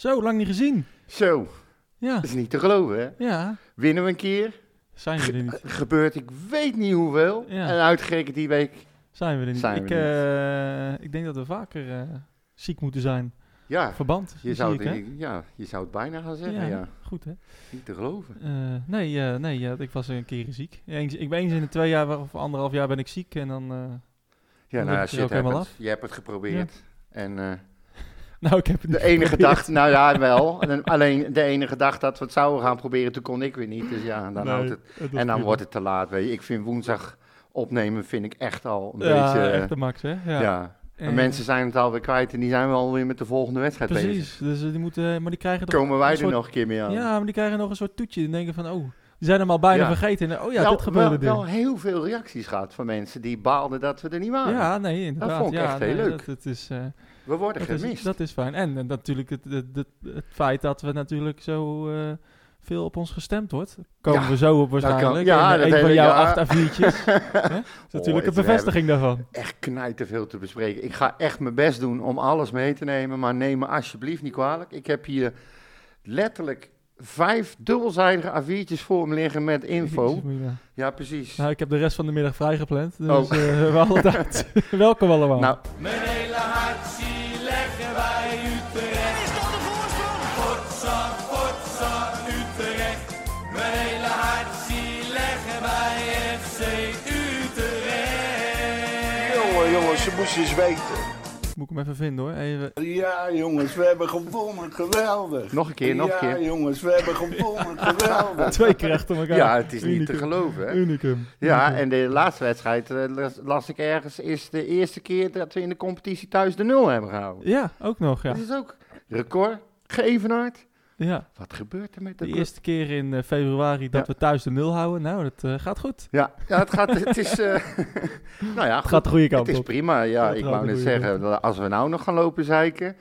Zo, lang niet gezien. Zo, Ja, dat is niet te geloven, hè? ja. Winnen we een keer, Zijn we er niet. gebeurt ik weet niet hoeveel. Ja. En uitgerekend die week, Zijn we er niet. Zijn ik, we eh, ik denk dat we vaker eh, ziek moeten zijn. ja, Verband, je zou, ik, het, ja, je zou het bijna gaan zeggen, ja. Ja, goed hè. Niet te geloven. Eh, nee, nee ja, ik was een keer ziek. Eens, ik ben eens in de twee jaar of anderhalf jaar ben ik ziek en dan... Ja, Dan nou ja, het shit ook helemaal happens. Je hebt het geprobeerd. En eh, nou, ik heb het de enige dag, nou ja, wel. En alleen de enige dag dat we het zouden gaan proberen, toen kon ik weer niet. Dus ja, dan Nee, houdt het. En dan prima. wordt het te laat, weet je. Ik vind woensdag opnemen vind ik echt al een Ja, beetje... echt de max hè. Ja. ja. En En- mensen zijn het alweer kwijt en die zijn wel alweer met de volgende wedstrijd bezig. Precies, dus eh, die moeten, maar die krijgen toch Komen wij er soort- nog een keer mee aan? Ja, maar die krijgen nog een soort toetje. Die denken van, oh, die zijn hem al bijna Ja. vergeten. En, oh ja, wel, dit gebeurde wel, wel heel veel reacties gehad van mensen die baalden dat we er niet waren. Ja, nee, inderdaad. vond ik ja, echt heel nee, leuk. Dat, is, eh, We worden dat, gemist. is, dat is fijn. En, eh, natuurlijk het, het, het, het feit dat we natuurlijk zo eh, veel op ons gestemd wordt. Komen Ja, we zo op kan- waarschijnlijk. ja, in, dat een van jouw ja. acht A4'tjes. Hè? Dat is natuurlijk een bevestiging daarvan. echt knijt veel te bespreken. Ik ga echt mijn best doen om alles mee te nemen, maar neem me alsjeblieft niet kwalijk. Ik heb hier letterlijk vijf dubbelzijdige A4'tjes voor me liggen met info. Ja, precies. Nou, ik heb de rest van de middag vrijgepland. Dus Oh. eh, we hadden tijd. Welkom allemaal. Nou, Mijn hele hart Eens weten. Moet ik hem even vinden hoor. Even. Ja, jongens, we hebben gewonnen. Geweldig. Nog een keer, nog een ja, keer. jongens, we hebben gewonnen. Geweldig. Twee keer achter elkaar. ja, het is niet te geloven. Hè? Unicum. Ja, Unicum. en de laatste wedstrijd eh, las, las ik ergens, is de eerste keer dat we in de competitie thuis de nul hebben gehouden. Ja, ook nog, ja. Dat is ook record, geëvenaard. Ja. Wat gebeurt er met De de eerste keer in eh, februari dat Ja. we thuis de nul houden. Nou, dat eh, gaat goed. Ja, ja het, gaat, het is... eh, nou ja, Het goed. gaat de goede kant Het is op. prima, ja. Ik wou net zeggen, kant als we nou nog gaan lopen zeiken...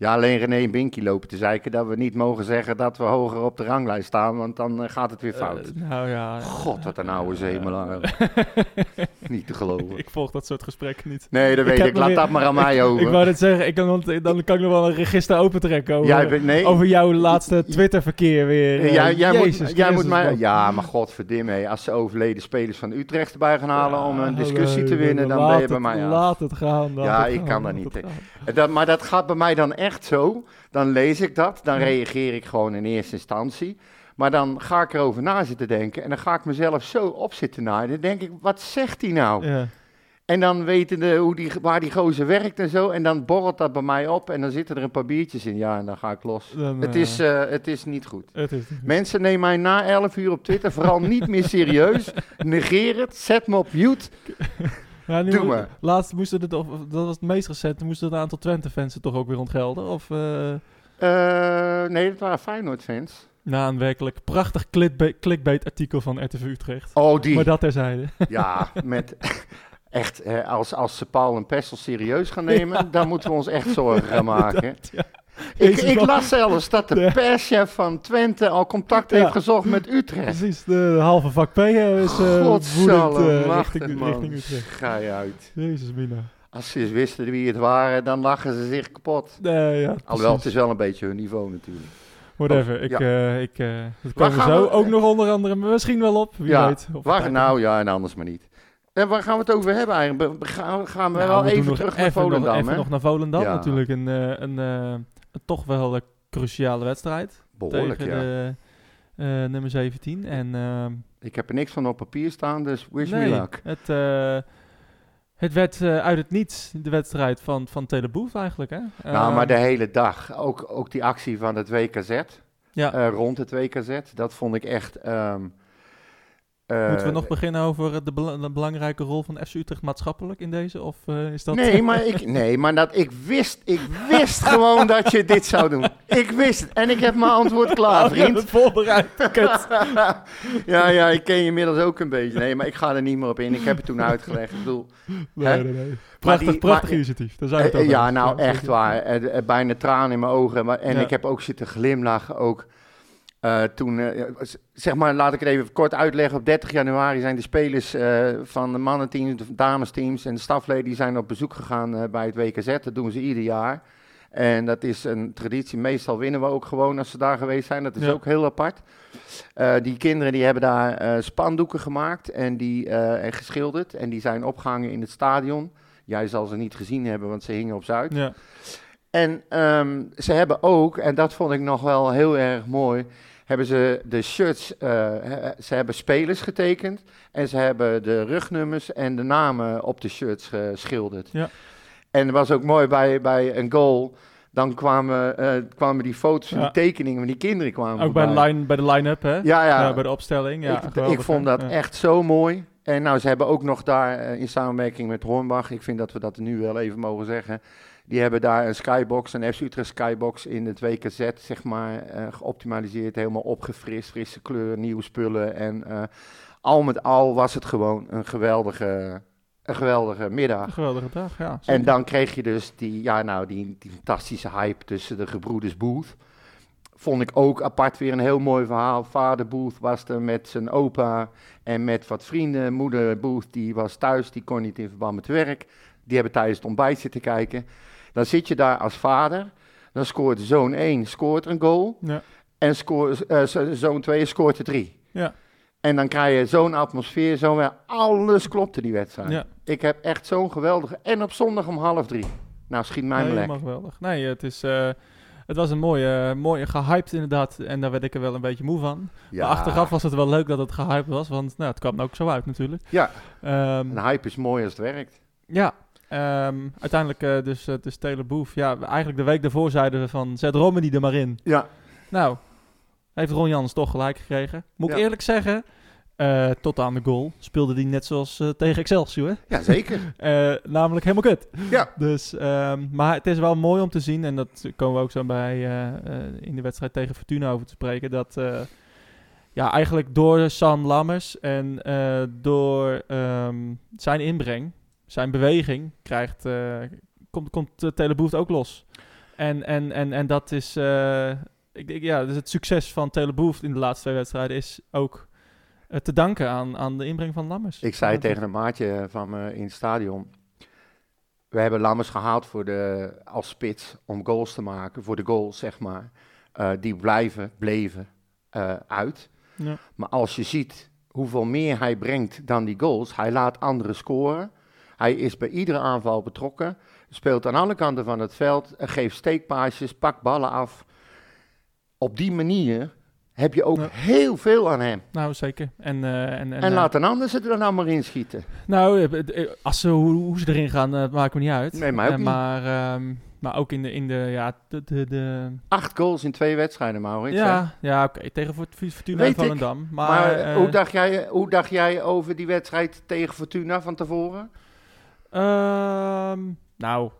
Ja, alleen René en Binky lopen te zeiken dat we niet mogen zeggen dat we hoger op de ranglijst staan, want dan eh, gaat het weer fout. Eh, nou ja. God, wat een oude zemelaar. niet te geloven. ik volg dat soort gesprekken niet. Nee, dat weet ik. Laat weer- dat maar aan mij over. Ik wou net zeggen, ik kan, dan kan ik nog wel een register opentrekken over, Jij bent- nee. over jouw laatste Twitter-verkeer weer. eh, jij, jij, Jezus moet, jij moet mij... Ja, maar godverdimme, als ze overleden spelers van Utrecht erbij gaan halen Ja, om een discussie te winnen, dan ben je bij mij af. Laat het gaan. laat Ja, het ik kan dat niet. Dat, maar dat gaat bij mij dan echt zo. Dan lees ik dat, dan reageer ik gewoon in eerste instantie. Maar dan ga ik erover na zitten denken en dan ga ik mezelf zo op zitten naaien. Dan denk ik, wat zegt hij nou? Ja. En dan weten de, hoe die, waar die gozer werkt en zo. En dan borrelt dat bij mij op en dan zitten er een paar biertjes in. Ja, en dan ga ik los. Dan, Het eh, is, eh, het is niet goed. het is Mensen nemen mij na 11 uur op Twitter vooral niet meer serieus. Negeer het, zet me op mute. Ja, nu Doe maar. Laatst moesten het, of, dat was het meest recente, moesten het aantal Twente-fans toch ook weer ontgelden? Of eh, Eh, nee, dat waren Feyenoord-fans. na een werkelijk prachtig clickbait, clickbait-artikel van RTV Utrecht. Oh, die. Maar dat terzijde. Ja, met echt, eh, als, als ze Paul en Pessel serieus gaan nemen, dan moeten we ons echt zorgen gaan maken. ja. Ik, ik las zelfs dat de perschef van Twente al contact heeft gezocht met Utrecht. Precies, de halve vak P eh, is Godsalle woedend machtig, richting, Utrecht. Ga je uit. Jezus, Mina. Als ze eens wisten wie het waren, dan lachen ze zich kapot. Nee, ja, Alhoewel, het is wel een beetje hun niveau natuurlijk. Whatever, ik, ja. ik, dat komen we zo we- ook nog onder andere misschien wel op, wie ja, weet. Of waar, nou ja, en anders maar niet. En waar gaan we het over hebben eigenlijk? Gaan, gaan we Nou, wel we even terug naar even Volendam, nog, even hè? nog naar Volendam Ja. natuurlijk. Een toch wel een cruciale wedstrijd. Behoorlijk, tegen ja. de eh, nummer 17. En ehm, Ik heb er niks van op papier staan, dus wish me luck. het, eh, het werd eh, uit het niets de wedstrijd van, van Teleboef eigenlijk. Hè? nou, Ehm, maar de hele dag, ook, ook die actie van het WKZ, ja. rond het WKZ, dat vond ik echt... ehm, eh, Moeten we nog beginnen over de, bela- de belangrijke rol van FC Utrecht maatschappelijk in deze? Of eh, is dat... Nee, maar, ik, nee, maar dat, ik wist, ik wist gewoon dat je dit zou doen. Ik wist het. En ik heb mijn antwoord klaar, Oh, je hebt vriend. het voorbereid. Ja, ja, ik ken je inmiddels ook een beetje. Nee, maar ik ga er niet meer op in. Ik heb het toen uitgelegd. Ik bedoel, Nee, Hè? nee, nee. Prachtig, die- prachtig maar- initiatief. Daar zijn we het Eh, over ja, nou echt waar. Eh, eh, bijna tranen in mijn ogen. Maar, en Ja. ik heb ook zitten glimlachen ook. Eh, toen, eh, zeg maar, laat ik het even kort uitleggen. Op 30 januari zijn de spelers eh, van de mannenteams, de damesteams en de stafleden die zijn op bezoek gegaan bij het WKZ. Dat doen ze ieder jaar. En dat is een traditie. Meestal winnen we ook gewoon als ze daar geweest zijn. Dat is Ja. ook heel apart. Die kinderen die hebben daar spandoeken gemaakt en, die, en geschilderd. En die zijn opgehangen in het stadion. Jij zal ze niet gezien hebben, want ze hingen op Zuid. Ja. En ehm, ze hebben ook, en dat vond ik nog wel heel erg mooi, hebben ze de shirts, eh, ze hebben spelers getekend en ze hebben de rugnummers en de namen op de shirts geschilderd. Ja. En was ook mooi bij, bij een goal, dan kwamen, eh, kwamen die foto's Ja. die tekeningen van die kinderen kwamen Ook bij de, line, bij de line-up, hè? Ja, ja. Ja, bij de opstelling. Ja, ik, ik vond dat echt zo mooi. En nou, ze hebben ook nog daar eh, in samenwerking met Hornbach, ik vind dat we dat nu wel even mogen zeggen. Die hebben daar een skybox, een FC Utrecht skybox in het WKZ, zeg maar, eh, geoptimaliseerd. Helemaal opgefrist, frisse kleur, nieuwe spullen. En eh, al met al was het gewoon een geweldige, een geweldige middag. Een geweldige dag, ja. En dan kreeg je dus die, ja, nou, die, die fantastische hype tussen de gebroeders Booth. Vond ik ook apart weer een heel mooi verhaal. Vader Booth was er met zijn opa en met wat vrienden. Moeder Booth die was thuis, die kon niet in verband met werk. Die hebben tijdens het ontbijt zitten kijken. Dan zit je daar als vader. Dan scoort zoon 1 scoort een goal. Ja. En scoort, eh, zo- zoon 2 scoort er 3. Ja. En dan krijg je zo'n atmosfeer, zo. Alles klopte die wedstrijd. Ja. Ik heb echt zo'n geweldige. En op zondag om half drie. Nou, schiet mij Nee, maar geweldig. Nee, het, is, eh, het was een mooie, mooie gehyped inderdaad. En daar werd ik er wel een beetje moe van. Ja, Maar achteraf was het wel leuk dat het gehyped was. Want nou, het kwam ook zo uit natuurlijk. Ja. Ehm, Een hype is mooi als het werkt. ja, ehm, uiteindelijk eh, dus, eh, dus Taylor Boef. Ja, eigenlijk de week daarvoor zeiden we van zet Romney er maar in. Ja, Nou, heeft Ron Jans toch gelijk gekregen. Moet ik eerlijk zeggen, eh, tot aan de goal speelde hij net zoals tegen Excelsior. ja zeker. Namelijk helemaal kut. Ja. Dus, ehm, maar het is wel mooi om te zien, en dat komen we ook zo bij in de wedstrijd tegen Fortuna over te spreken, dat ja, eigenlijk door Sam Lammers en door ehm, zijn inbreng, zijn beweging, krijgt, eh, komt, komt Teleboeft ook los. En, en, en, en dat is, eh, ik denk, ja, dus het succes van Teleboeft in de laatste twee wedstrijden is ook eh, te danken aan, aan de inbreng van Lammers. Ik zei tegen een maatje van me in het stadion. We hebben Lammers gehaald voor de, als spits om goals te maken. Voor de goals, zeg maar. Die blijven, bleven uit. Ja. Maar als je ziet hoeveel meer hij brengt dan die goals. Hij laat anderen scoren. Hij is bij iedere aanval betrokken. Speelt aan alle kanten van het veld. Geeft steekpaasjes, pakt ballen af. Op die manier heb je ook heel veel aan hem. Nou, zeker. En, eh, en, en, En, eh, laat een ander het er dan maar in schieten. Nou, eh, als ze, hoe, hoe ze erin gaan, eh, maakt me niet uit. Nee, mij ook niet. Maar, ehm, maar ook in de, in de ja, de, de, de Acht goals in twee wedstrijden, Maurits. hè? ja, ja oké, tegen Fort- Fortuna Weet ik. Volendam. Maar, Maar, hoe, dacht jij, hoe dacht jij over die wedstrijd tegen Fortuna van tevoren? Ehm, nou,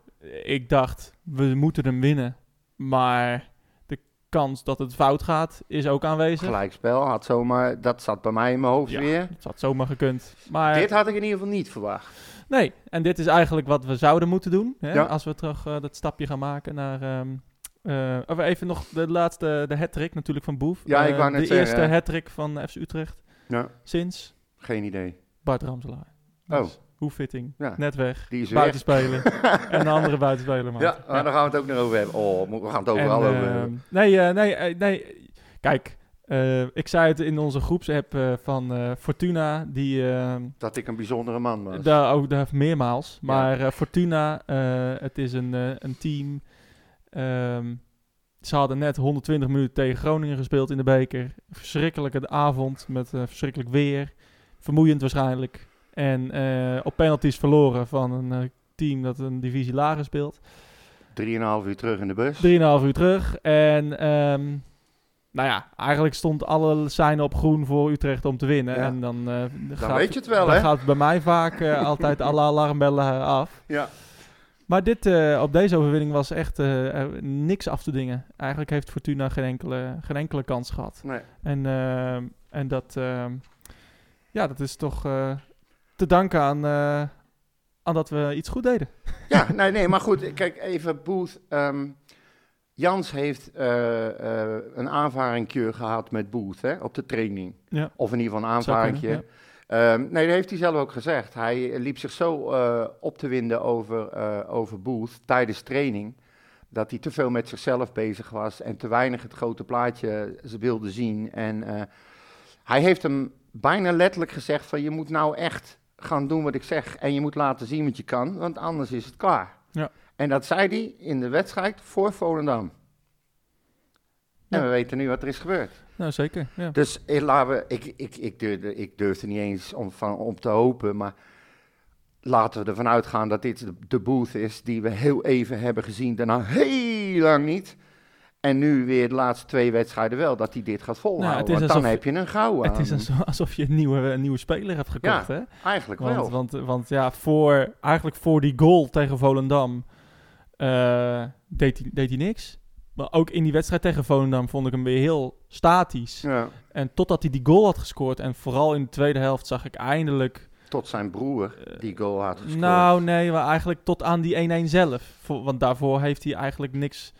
ik dacht, we moeten hem winnen. Maar de kans dat het fout gaat, is ook aanwezig. Gelijkspel, had zomaar, dat zat bij mij in mijn hoofd Ja, weer. Het had zomaar gekund. Maar Dit had ik in ieder geval niet verwacht. Nee, en dit is eigenlijk wat we zouden moeten doen. Hè? Ja. Als we terug eh, dat stapje gaan maken naar... eh, of even nog de laatste, de hat natuurlijk van Boef. Ja, ik Eh, net De zeggen, eerste hè. hat van FC Utrecht Ja, sinds geen idee. Bart Ramselaar. Oh. Hoeffitting, Ja. net weg, Die is weg. buitenspeler en de andere buitenspeler. maakt. Ja, maar daar gaan we het ook nog over hebben. Oh, we gaan het overal En, over ehm, hebben. nee, eh, nee, eh, nee, kijk, eh, ik zei het in onze groepsapp eh, van eh, Fortuna, die... Dat ik een bijzondere man was. Daar ook daar meermaals. Maar eh, Fortuna, eh, het is een, eh, een team. ehm, ze hadden net 120 minuten tegen Groningen gespeeld in de beker. Verschrikkelijke avond met eh, verschrikkelijk weer. Vermoeiend waarschijnlijk. En eh, op penalties verloren van een eh, team dat een divisie lager speelt. Drieënhalf uur terug in de bus. 3,5 uur terug. En ehm, nou ja, eigenlijk stond alle seinen op groen voor Utrecht om te winnen. Ja. En dan, eh, gaat, weet je het wel, dan hè? gaat bij mij vaak altijd alle alarmbellen af. Ja. Maar dit, op deze overwinning was echt niks af te dingen. Eigenlijk heeft Fortuna geen enkele, geen enkele kans gehad. Nee. En, ehm, en dat, ehm, ja, dat is toch te danken aan, eh, aan dat we iets goed deden. Ja, nee, nee, maar goed, kijk even, Booth. ehm, Jans heeft eh, eh, een aanvaringkeur gehad met Booth hè, op de training. Ja. Of in ieder geval een aanvaringje. Ehm, nee, dat heeft hij zelf ook gezegd. Hij liep zich zo op te winden over, over Booth tijdens training. Dat hij te veel met zichzelf bezig was en te weinig het grote plaatje ze wilde zien. En hij heeft hem bijna letterlijk gezegd van je moet nou echt gaan doen wat ik zeg. En je moet laten zien wat je kan, want anders is het klaar. Ja. En dat zei hij in de wedstrijd voor Volendam. En Ja. we weten nu wat er is gebeurd. Nou, zeker. Ja. Dus eh, laten we, ik, ik, ik, durfde, ik durfde niet eens om, van, om te hopen, maar laten we ervan uitgaan dat dit de, de booth is die we heel even hebben gezien, daarna heel lang niet. En nu weer de laatste twee wedstrijden wel, dat hij dit gaat volhouden. Nou, want dan heb je een gouden Het is alsof, alsof je een nieuwe, een nieuwe speler hebt gekocht, hè? Eigenlijk wel. Want, want, want ja, voor, eigenlijk voor die goal tegen Volendam eh, deed, hij, deed hij niks. Maar ook in die wedstrijd tegen Volendam vond ik hem weer heel statisch. ja, En totdat hij die goal had gescoord, en vooral in de tweede helft zag ik eindelijk... tot zijn broer die goal had gescoord. Nou, nee, maar eigenlijk tot aan die 1-1 zelf. Voor- want daarvoor heeft hij eigenlijk niks...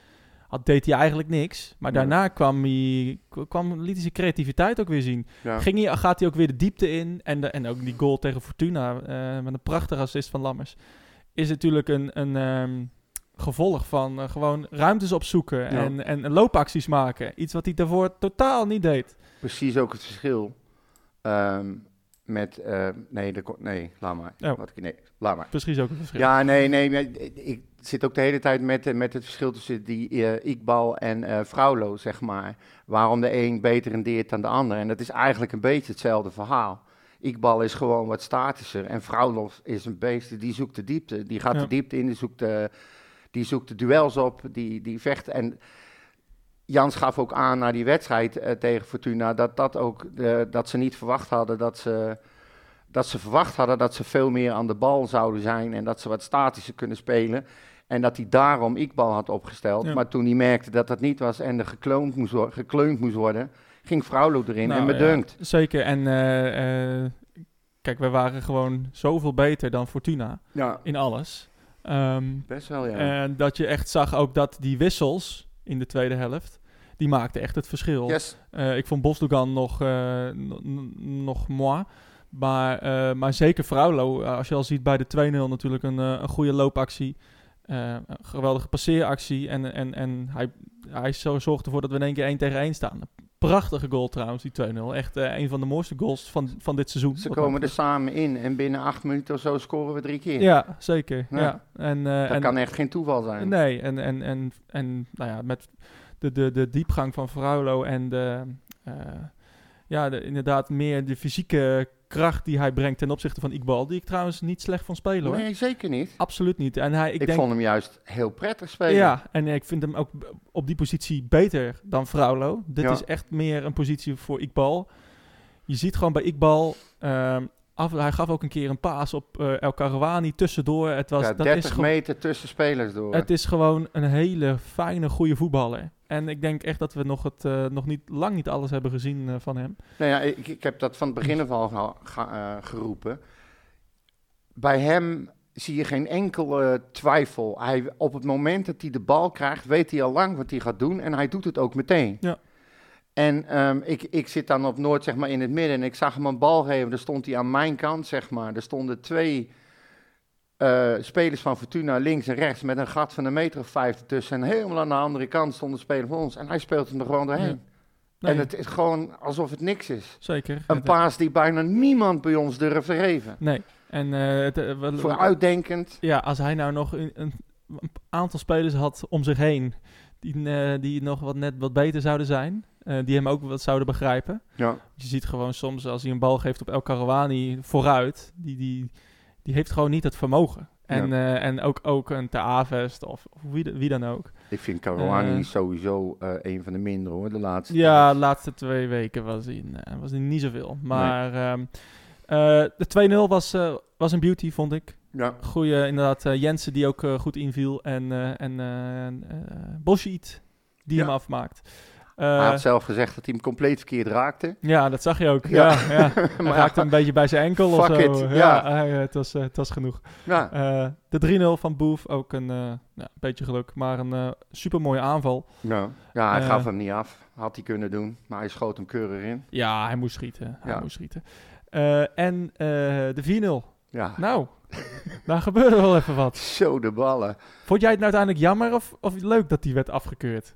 Had, deed hij eigenlijk niks. Maar daarna kwam hij, kwam, liet hij zijn creativiteit ook weer zien. ja. Ging hij, gaat hij ook weer de diepte in. En, de, en ook die goal tegen Fortuna eh, met een prachtige assist van Lammers. Is natuurlijk een, een ehm, gevolg van eh, gewoon ruimtes opzoeken en, en loopacties maken. Iets wat hij daarvoor totaal niet deed. Precies ook het verschil ehm, met... eh, nee, de, nee, laat maar. Oh. Wat, ik- nee, laat maar. Precies ook een verschil. Ja, nee, nee. Ik zit ook de hele tijd met, eh, met het verschil tussen die eh Iqbal en eh Fraulo, zeg maar. Waarom de een beter rendeert dan de ander. En dat is eigenlijk een beetje hetzelfde verhaal. Iqbal is gewoon wat statischer. En Fraulo is een beest, die zoekt de diepte. Die gaat Ja. de diepte in, die zoekt de, die zoekt de duels op, die, die vecht. En Jans gaf ook aan na die wedstrijd tegen Fortuna... Dat, dat, ook, de, dat ze niet verwacht hadden dat ze dat ze verwacht hadden dat ze veel meer aan de bal zouden zijn en dat ze wat statischer kunnen spelen. En dat hij daarom Iqbal had opgesteld. Ja. Maar toen hij merkte dat dat niet was en er gekloond moest, gekleund moest worden, ging Fraulo erin Nou, en ja, bedunkt. zeker. En eh, eh, kijk, we waren gewoon zoveel beter dan Fortuna Ja, in alles. Ehm, best wel ja. En dat je echt zag ook dat die wissels in de tweede helft, die maakten echt het verschil. yes. Eh, ik vond Bosdogan nog, nog moi. Maar, maar zeker Fraulo, eh, als je al ziet bij de 2-0 natuurlijk een, een goede loopactie. Eh, een geweldige passeeractie. En, en, en hij, hij zo zorgt ervoor dat we in één keer 1 tegen 1 staan. Prachtige goal trouwens, die 2-0. Echt eh, een van de mooiste goals van, van dit seizoen. Ze komen er samen in en binnen acht minuten of zo scoren we drie keer. Ja, zeker. Ja. Ja. En, eh, Dat en, kan echt geen toeval zijn. Nee, en, en, en, en nou ja, met de, de, de diepgang van Fraulo en de, ja, de, inderdaad meer de fysieke kracht die hij brengt ten opzichte van Iqbal, die ik trouwens niet slecht van spelen hoor. Nee, zeker niet. Absoluut niet. En hij, ik, Ik, denk, vond hem juist heel prettig spelen. ja, en ik vind hem ook op die positie beter dan Fraulo. Dit Ja. is echt meer een positie voor Iqbal. Je ziet gewoon bij Iqbal, ehm, af, hij gaf ook een keer een paas op eh, El Karouani tussendoor. Het was, Ja, dat 30 is meter tussen spelers door. het is gewoon een hele fijne, goede voetballer. En ik denk echt dat we nog, het, eh, nog niet, lang niet alles hebben gezien eh, van hem. Nou ja, ik, ik heb dat van het begin af al geroepen. Bij hem zie je geen enkele twijfel. Hij, op het moment dat hij de bal krijgt, weet hij al lang wat hij gaat doen. En hij doet het ook meteen. Ja. En ehm, ik, ik zit dan op Noord, zeg maar, in het midden. En ik zag hem een bal geven. Daar stond hij aan mijn kant, zeg maar. Er stonden twee eh, spelers van Fortuna links en rechts. Met een gat van een meter of vijf ertussen. En helemaal aan de andere kant stond een speler van ons. En hij speelt hem er gewoon doorheen. Ja. Nee, En het is gewoon alsof het niks is. zeker. Een paas die bijna niemand bij ons durft te geven. Nee. En het, wel- Vooruitdenkend. ja, als hij nou nog een, een aantal spelers had om zich heen die, eh, die nog wat net wat beter zouden zijn, eh, die hem ook wat zouden begrijpen. Ja. Je ziet gewoon soms als hij een bal geeft op El Karouani vooruit, die, die, die heeft gewoon niet het vermogen. En, eh, en ook, ook een Te Avest of, of wie, wie dan ook. Ik vind Eh. sowieso een van de mindere hoor, de laatste. Ja, de laatste twee weken was hij, was hij niet zoveel. Maar ehm, eh, de 2-0 was, was een beauty, vond ik. Ja. Goeie, inderdaad, eh, Jensen die ook eh, goed inviel. En, eh en Boschiet die Ja. hem afmaakt. Hij had zelf gezegd dat hij hem compleet verkeerd raakte. ja, dat zag je ook. Ja. Ja. Ja, Hij Maar raakte een beetje bij zijn enkel of Fuck zo. it, Ja, ja. hij, het, was, het was genoeg. de 3-0 van Boef, ook een ja, beetje geluk, maar een super mooie aanval. ja. ja, hij gaf hem niet af. Had hij kunnen doen, maar hij schoot hem keurig in. Ja, hij moest schieten. Hij moest schieten. En de 4-0. Ja, Nou, Daar gebeurde wel even wat. Zo de ballen. Vond jij het nou uiteindelijk jammer of, of leuk dat die werd afgekeurd?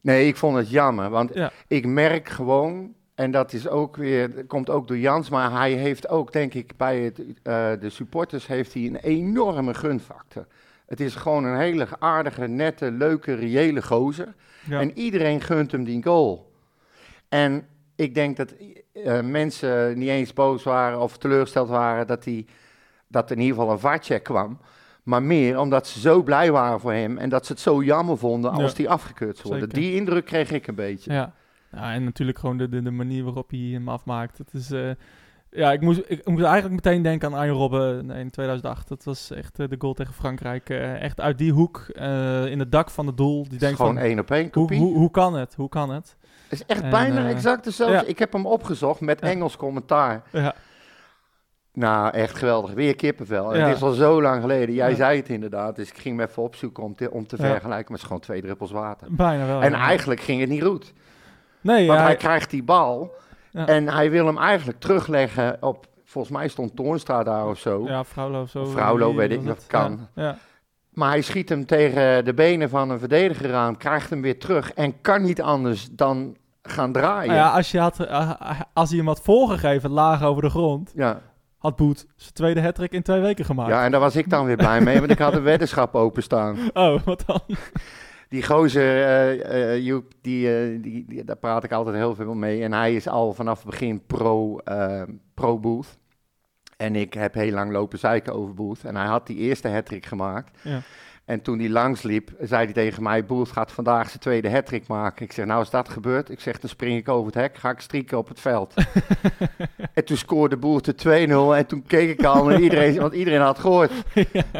Nee, ik vond het jammer, want Ja. ik merk gewoon, en dat is ook weer, komt ook door Jans, maar hij heeft ook, denk ik, bij het, eh, de supporters heeft hij een enorme gunfactor. Het is gewoon een hele aardige, nette, leuke, reële gozer. Ja. En iedereen gunt hem die goal. En ik denk dat eh, mensen niet eens boos waren of teleurgesteld waren dat, hij, dat in ieder geval een vaartcheck kwam. Maar meer omdat ze zo blij waren voor hem en dat ze het zo jammer vonden als Ja. die afgekeurd zou worden. Die indruk kreeg ik een beetje. Ja. ja, en natuurlijk gewoon de, de, de manier waarop hij hem afmaakt. Het is, eh, ja, ik moest, ik, moest eigenlijk meteen denken aan Arjen Robben in 2008. Dat was echt eh, de goal tegen Frankrijk. eh, echt uit die hoek, in het dak van het doel. Die denkt gewoon van, één op één hoe, kopie. hoe, hoe kan het? Hoe kan het? Het is echt En, bijna exact dezelfde. ja. Ik heb hem opgezocht met. Engels commentaar. Ja, Nou, echt geweldig. Weer kippenvel. Ja. Het is al zo lang geleden. Jij Ja. zei het inderdaad. Dus ik ging hem even opzoeken om te, om te Ja. vergelijken. Maar het is gewoon twee druppels water. bijna wel. En eigenlijk ging het niet goed. Nee, Want hij krijgt die bal en hij wil hem eigenlijk terugleggen op... Volgens mij stond Toornstra daar of zo. ja, Vrouwlo of zo. Vrouwlo, weet ik, dat kan. Ja. Maar hij schiet hem tegen de benen van een verdediger aan. Krijgt hem weer terug. En kan niet anders dan gaan draaien. Nou ja, als, je had, eh, als hij hem had voorgegeven, laag over de grond, ja. Had Boet zijn tweede hattrick in twee weken gemaakt. Ja, en daar was ik dan weer blij mee, want ik had een weddenschap openstaan. Oh, wat dan? Die gozer, eh, eh, Joep, die, eh, die, die- daar praat ik altijd heel veel mee. En hij is al vanaf het begin pro, eh, pro Booth. En ik heb heel lang lopen zeiken over Booth. En hij had die eerste hattrick gemaakt. Ja. En toen hij langsliep, zei hij tegen mij... Booth gaat vandaag zijn tweede hattrick maken. Ik zeg, nou is dat gebeurd? Ik zeg, dan spring ik over het hek, ga ik strieken op het veld. en toen scoorde Booth de 2-0. En toen keek ik al naar iedereen, want iedereen had gehoord.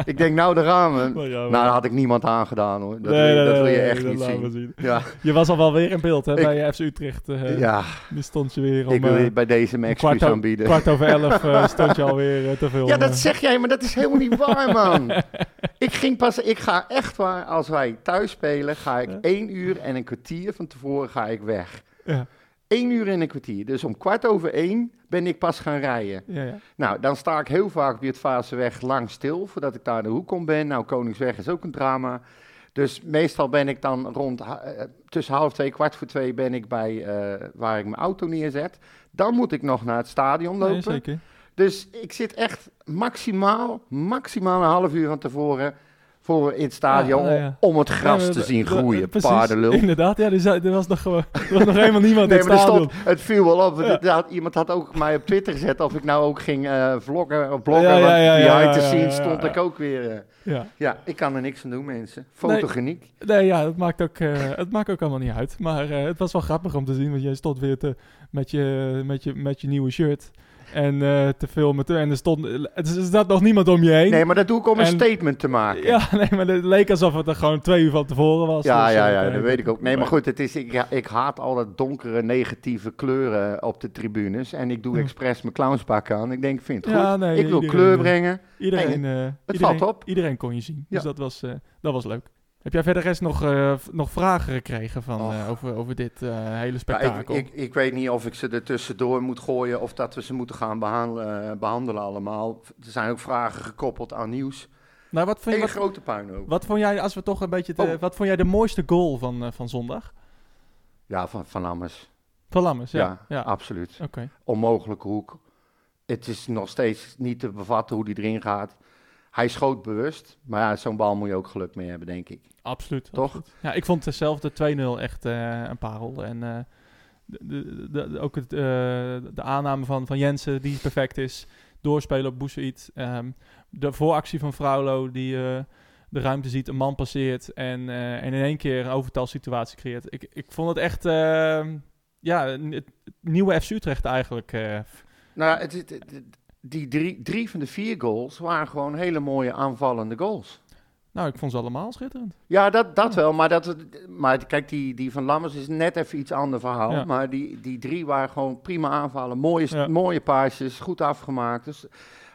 Ik denk, nou. Daar gaan we. Nou, daar had ik niemand aangedaan hoor. Dat, Nee, wil, je, nee, dat wil je nee, echt niet zien. zien. Ja, Je was al wel weer in beeld hè, Ik- bij FC Utrecht. eh ja, Die stond je weer om ik wil eh, je bij deze mijn excuus aanbieden. kwart over elf eh, stond je alweer te filmen. Ja, dat zeg jij, maar dat is helemaal niet waar, man. ik ging pas, ik ga echt waar, als wij thuis spelen, ga ik Ja. één uur en een kwartier van tevoren ga ik weg. Ja, Eén uur en een kwartier. Dus om kwart over één ben ik pas gaan rijden. ja, ja. Nou, dan sta ik heel vaak weer het Vaaseweg lang stil, voordat ik daar de hoek om ben. Nou, Koningsweg is ook een drama. Dus meestal ben ik dan rond, eh, tussen half twee, kwart voor twee ben ik bij eh, waar ik mijn auto neerzet. Dan moet ik nog naar het stadion Nee, lopen. zeker. Dus ik zit echt maximaal, maximaal een half uur van tevoren voor in het stadion nou ja. om het gras Ja, te dat- zien dat- groeien. precies, Paardenlul. Inderdaad, ja, er, er was nog, gewoon- er was nog helemaal niemand Nee, in het stadion. stond, het viel wel op. Ja. iemand had ook mij op Twitter gezet of ik nou ook ging eh vloggen of bloggen. Ja, ja, ja, behind the scenes stond ik ook weer. eh, Ja. ja, ik kan er niks aan doen, mensen. Fotogeniek. Nee, ja, het maakt, ook, eh, het maakt ook allemaal niet uit. Maar eh, het was wel grappig om te zien, want jij stond weer te, met, je, met, je, met je nieuwe shirt en eh, te filmen. En er stond, er zat nog niemand om je heen. Nee, maar dat doe ik om een En- statement te maken. Ja, nee, maar het leek alsof het er gewoon twee uur van tevoren was. Ja, Dus, ja, eh, ja, dat weet ik ook. Nee, maar goed, het is, ik, ja, ik haat alle donkere, negatieve kleuren op de tribunes. En ik doe expres mijn clownspak aan. Ik denk, ik vind het goed. Ja, nee, ik wil iedereen, kleur eh, brengen. Iedereen, het iedereen, valt op. Iedereen kon je zien. Dus dat was, dat was leuk. Heb jij verder rest nog, eh, nog vragen gekregen van, eh, over, over dit eh, hele Ja, ik, spektakel? ik, ik weet niet of ik ze er tussendoor moet gooien of dat we ze moeten gaan behandelen, eh, behandelen allemaal. Er zijn ook vragen gekoppeld aan nieuws. nou, wat vond, je, wat, grote puinhoop. wat vond jij, als we toch een beetje, te- Oh. wat vond jij de mooiste goal van, van zondag? Ja, van, van Lammers. Van Lammers, ja. Ja, ja. absoluut. Oké. Onmogelijke hoek. Het is nog steeds niet te bevatten hoe die erin gaat. Hij schoot bewust, maar ja, zo'n bal moet je ook geluk mee hebben, denk ik. Absoluut. Toch? absoluut. Ja, ik vond zelf de 2-0 echt eh, een parel. En eh, de, de, ook het, eh, de aanname van, van Jensen, die perfect is. Doorspelen op Boussaïd. Ehm, de vooractie van Fraulo, die de ruimte ziet, een man passeert. En, en in één keer een overtalsituatie creëert. Ik, ik vond het echt... ehm, ja, het nieuwe FC Utrecht eigenlijk. Nou, het, het- het- die drie, drie van de vier goals waren gewoon hele mooie aanvallende goals. nou, ik vond ze allemaal schitterend. Ja, dat, dat wel. Maar, dat, maar kijk, die, die van Lammers is net even iets ander verhaal. Ja. Maar die, die drie waren gewoon prima aanvallen. Mooie, Ja. mooie paasjes, goed afgemaakt. Dus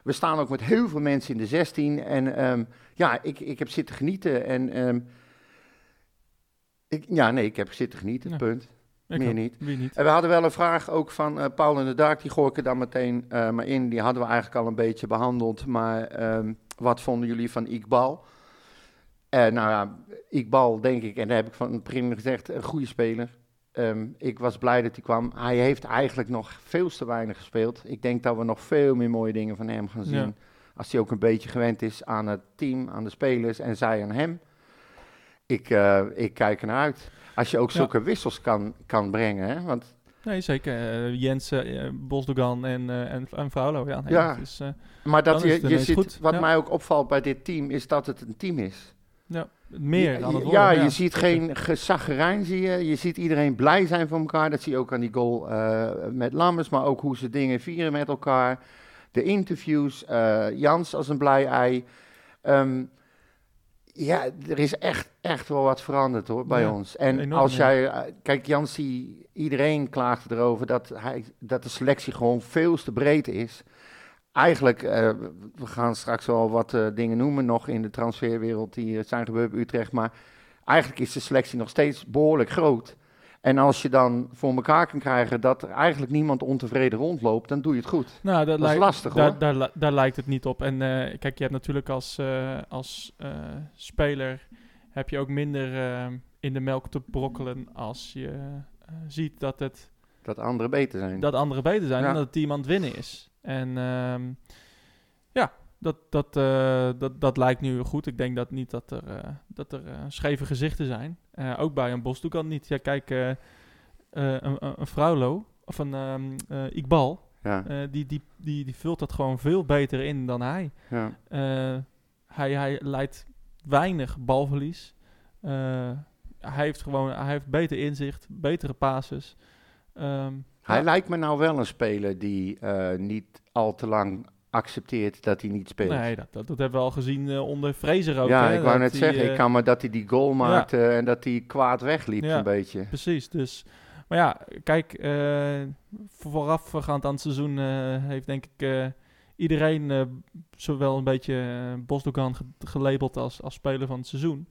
we staan ook met heel veel mensen in de 16. En ehm, ja, ik, ik heb zitten genieten. En ehm, ik, ja, nee, ik heb zitten genieten, Ja. punt. Meer ook. niet. En we hadden wel een vraag ook van eh, Paul in de Dark, die gooi ik er dan meteen eh, maar in. Die hadden we eigenlijk al een beetje behandeld. Maar ehm, wat vonden jullie van Iqbal? Eh, nou ja, Iqbal denk ik, en daar heb ik van het begin gezegd, een goede speler. Ehm, ik was blij dat hij kwam. Hij heeft eigenlijk nog veel te weinig gespeeld. Ik denk dat we nog veel meer mooie dingen van hem gaan zien. Ja. Als hij ook een beetje gewend is aan het team, aan de spelers en zij aan hem. Ik, eh, ik kijk ernaar uit. Als je ook Ja. zulke wissels kan, kan brengen. Hè? Want Nee, zeker. Eh, Jensen, eh, Bosdogan en, en, en Fraulo. Ja, nee, Ja. dat is, Maar dat je, je ziet, goed, wat ja. mij ook opvalt bij dit team, is dat het een team is. ja, meer ja, dan het worden. ja, je ziet geen gezaggerijn, zie je. Je ziet iedereen blij zijn voor elkaar. Dat zie je ook aan die goal met Lammers, maar ook hoe ze dingen vieren met elkaar. De interviews, Jans als een blij ei. Ehm, ja, er is echt, echt wel wat veranderd hoor, bij Ja, ons. En enorm, als jij, eh, kijk Jans, die, iedereen klaagt erover dat, hij, dat de selectie gewoon veel te breed is. Eigenlijk, eh, we gaan straks wel wat eh, dingen noemen nog in de transferwereld die eh, zijn gebeurd bij Utrecht. Maar eigenlijk is de selectie nog steeds behoorlijk groot. En als je dan voor elkaar kan krijgen dat er eigenlijk niemand ontevreden rondloopt, dan doe je het goed. Nou, dat, Dat is lijkt, lastig, daar, hoor. Daar, li- daar lijkt het niet op. En eh, kijk, je hebt natuurlijk als, eh, als eh, speler heb je ook minder in de melk te brokkelen als je ziet dat, het, Dat anderen beter zijn. dat anderen beter zijn Ja. en dat het team aan het winnen is. En ehm, ja, dat, dat, eh, dat, dat lijkt nu goed. Ik denk dat niet dat er, eh, dat er eh, scheve gezichten zijn. Ook bij een Bosdoekan niet. Ja, kijk, een, een, Fraulo of een eh, Iqbal. ja, die, die, die, die vult dat gewoon veel beter in dan hij. ja. Hij, hij leidt weinig balverlies. Hij heeft gewoon hij heeft beter inzicht, betere passes. Ehm, Hij ja, lijkt me nou wel een speler die niet al te lang accepteert dat hij niet speelt. Nee, dat, dat, dat hebben we al gezien eh, onder Fraser ook. ja, hè, ik wou net zeggen, eh, ik kan me dat hij die goal maakte en dat hij kwaad wegliep Ja. een beetje. Precies, dus... Maar ja, kijk, eh, voorafgaand aan het seizoen eh, heeft denk ik eh, iedereen eh, zowel een beetje uh, Bosdogan ge- gelabeld als, als speler van het seizoen.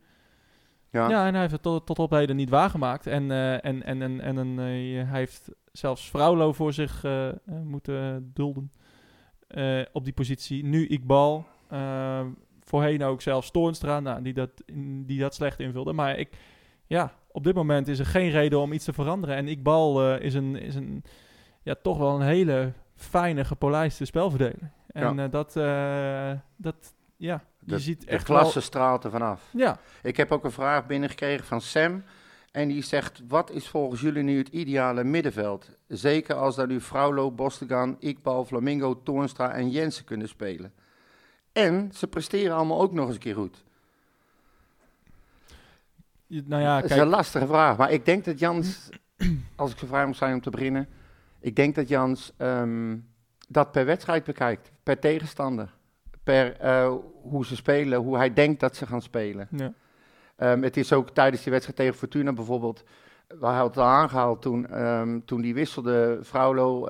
Ja, Ja, en hij heeft het tot, tot op heden niet waargemaakt. En, eh, en, en, en, en eh, hij heeft zelfs Fraulo voor zich eh, eh, moeten dulden eh, op die positie. Nu Iqbal, eh, voorheen ook zelfs Toornstra, nou, die, dat, die dat slecht invulde. Maar ik, ja, op dit moment is er geen reden om iets te veranderen. En Iqbal eh, is, een, is een, ja, toch wel een hele fijne, gepolijste spelverdeler. En Ja. dat, dat, ja, je de, ziet de echt klasse straalt er vanaf. wel... Ja, Ik heb ook een vraag binnengekregen van Sam. En die zegt, wat is volgens jullie nu het ideale middenveld? Zeker als daar nu Fraulo, Bostegan, Iqbal, Flamingo, Toornstra en Jensen kunnen spelen. En ze presteren allemaal ook nog eens een keer goed. nou ja, dat is kijk, een lastige vraag. Maar ik denk dat Jans, als ik zo vrij moet zijn om te beginnen... Ik denk dat Jans ehm, dat per wedstrijd bekijkt. Per tegenstander. Per eh, hoe ze spelen, hoe hij denkt dat ze gaan spelen. ja. Ehm, het is ook tijdens die wedstrijd tegen Fortuna bijvoorbeeld. We hadden het al aangehaald toen, ehm, toen die wisselde, Fraulo,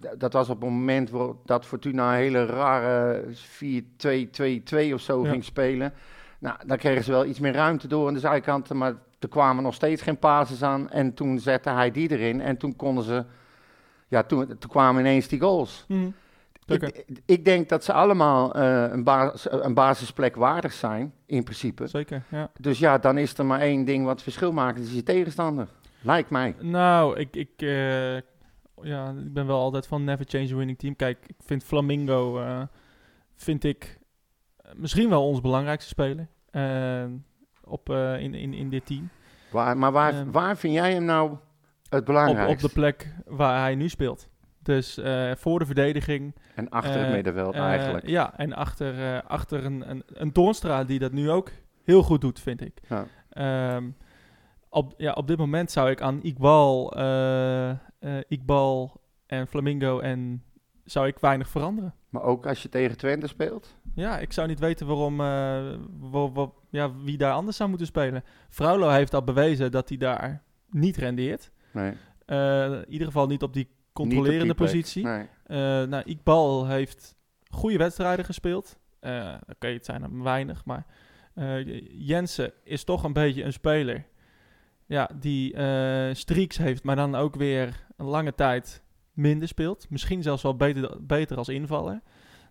d- dat was op het moment waar, dat Fortuna een hele rare 4-2-2-2 of zo Ja. ging spelen. Nou, dan kregen ze wel iets meer ruimte door aan de zijkanten, maar er kwamen nog steeds geen passes aan. En toen zette hij die erin en toen konden ze, ja, toen, toen kwamen ineens die goals. Mhm. Ik, ik denk dat ze allemaal eh, een, basis, een basisplek waardig zijn, in principe. Zeker, ja. Dus ja, dan is er maar één ding wat verschil maakt, dat is je tegenstander. Lijkt mij. Nou, ik, ik, eh, ja, ik ben wel altijd van never change a winning team. Kijk, ik vind Flamingo, eh, vind ik misschien wel ons belangrijkste speler op, in, in, in dit team. Waar, maar waar, Ehm. waar vind jij hem nou het Op, belangrijkste? op de plek waar hij nu speelt. Dus eh, voor de verdediging. En achter het eh, middenveld eh, eigenlijk. Ja, en achter, achter een, een, een Toornstra die dat nu ook heel goed doet, vind ik. Ja. Ehm, op, ja, op dit moment zou ik aan Iqbal, Iqbal en Flamingo en zou ik weinig veranderen. Maar ook als je tegen Twente speelt? Ja, ik zou niet weten waarom, wa- wa- ja, wie daar anders zou moeten spelen. Fraulo heeft al bewezen dat hij daar niet rendeert. Nee. In ieder geval niet op die controlerende positie. Nee. Eh nou, Iqbal heeft goede wedstrijden gespeeld. Eh, Oké, het zijn er weinig, maar eh, Jensen is toch een beetje een speler ja, die eh, streaks heeft, maar dan ook weer een lange tijd minder speelt. Misschien zelfs wel beter, beter als invaller.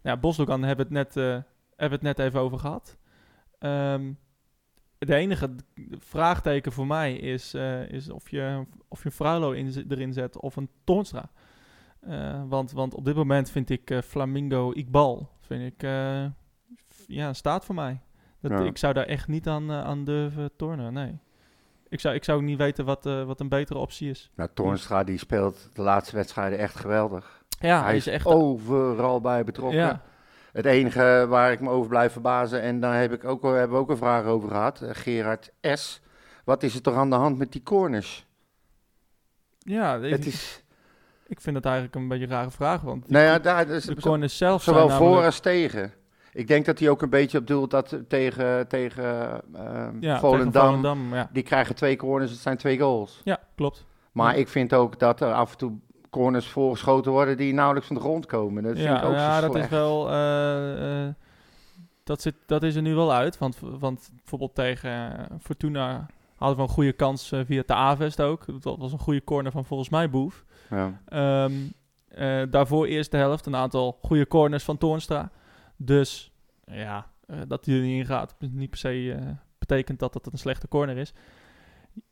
Ja, Bosdogan hebben we het net, hebben het net even over gehad. Ehm, de enige vraagteken voor mij is, eh, is of je, of je Fraulo in, erin zet of een Toornstra. Eh, want, want op dit moment vind ik eh, Flamingo Iqbal vind ik, ja, staat voor mij. Dat, Ja. Ik zou daar echt niet aan, aan durven tornen, nee. Ik zou, ik zou niet weten wat, wat een betere optie is. Nou, Toornstra die speelt de laatste wedstrijden echt geweldig. Ja, hij is echt... overal bij betrokken. ja, Het enige waar ik me over blijf verbazen, en daar heb ik ook, al- hebben we ook een vraag over gehad, eh, Gerard S. Wat is er toch aan de hand met die corners? ja ik, Het is, ik vind het eigenlijk een beetje een rare vraag, want die nou ja, daar, is de corners zelf zowel zijn voor namelijk- als tegen. Ik denk dat hij ook een beetje op doelt dat tegen, tegen ja, Volendam, tegen Volendam, ja. die krijgen twee corners, het zijn twee goals. ja, klopt. Maar Ja. ik vind ook dat er af en toe corners voorgeschoten worden die nauwelijks van de grond komen. Dat ja, ook ja dat is wel. eh, eh, dat, zit, dat is er nu wel uit. Want, want bijvoorbeeld tegen eh, Fortuna hadden we een goede kans via de Avest ook. Dat was een goede corner van volgens mij Boef. Ja. Ehm, eh, daarvoor eerste helft een aantal goede corners van Toornstra. Dus ja, dat hij er niet in gaat, niet per se betekent dat het een slechte corner is.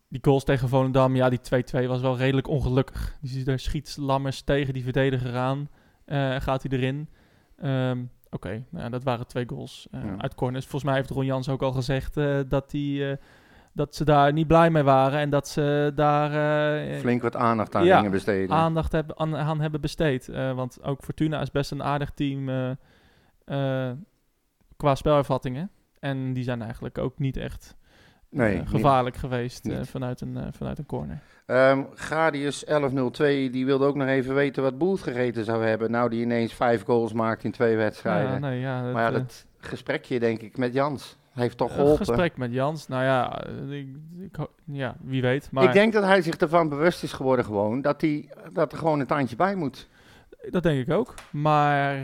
Die goals tegen Volendam, ja, die 2-2 was wel redelijk ongelukkig. Die, daar schiet Lammers tegen die verdediger aan. eh, gaat hij erin. Ehm, Oké, nou dat waren twee goals eh, Ja. uit corners. Volgens mij heeft Ron Jans ook al gezegd eh, dat, die, dat ze daar niet blij mee waren. En dat ze daar Flink wat aandacht aan Ja, besteden. aandacht hebben, aan, aan hebben besteed. Want ook Fortuna is best een aardig team qua spelervattingen. En die zijn eigenlijk ook niet echt nee, eh, niet. gevaarlijk geweest eh, vanuit, een, eh, vanuit een corner. Ehm, Gradius 1102, die wilde ook nog even weten wat Boelt gegeten zou hebben. Nou, die ineens vijf goals maakt in twee wedstrijden. Ja, nee, ja, maar ja, dat gesprekje denk ik met Jans heeft toch een geholpen. gesprek met Jans, nou ja, ik, ja wie weet. Maar Ik denk dat hij zich ervan bewust is geworden gewoon, dat, hij, dat er gewoon een tandje bij moet. Dat denk ik ook. Maar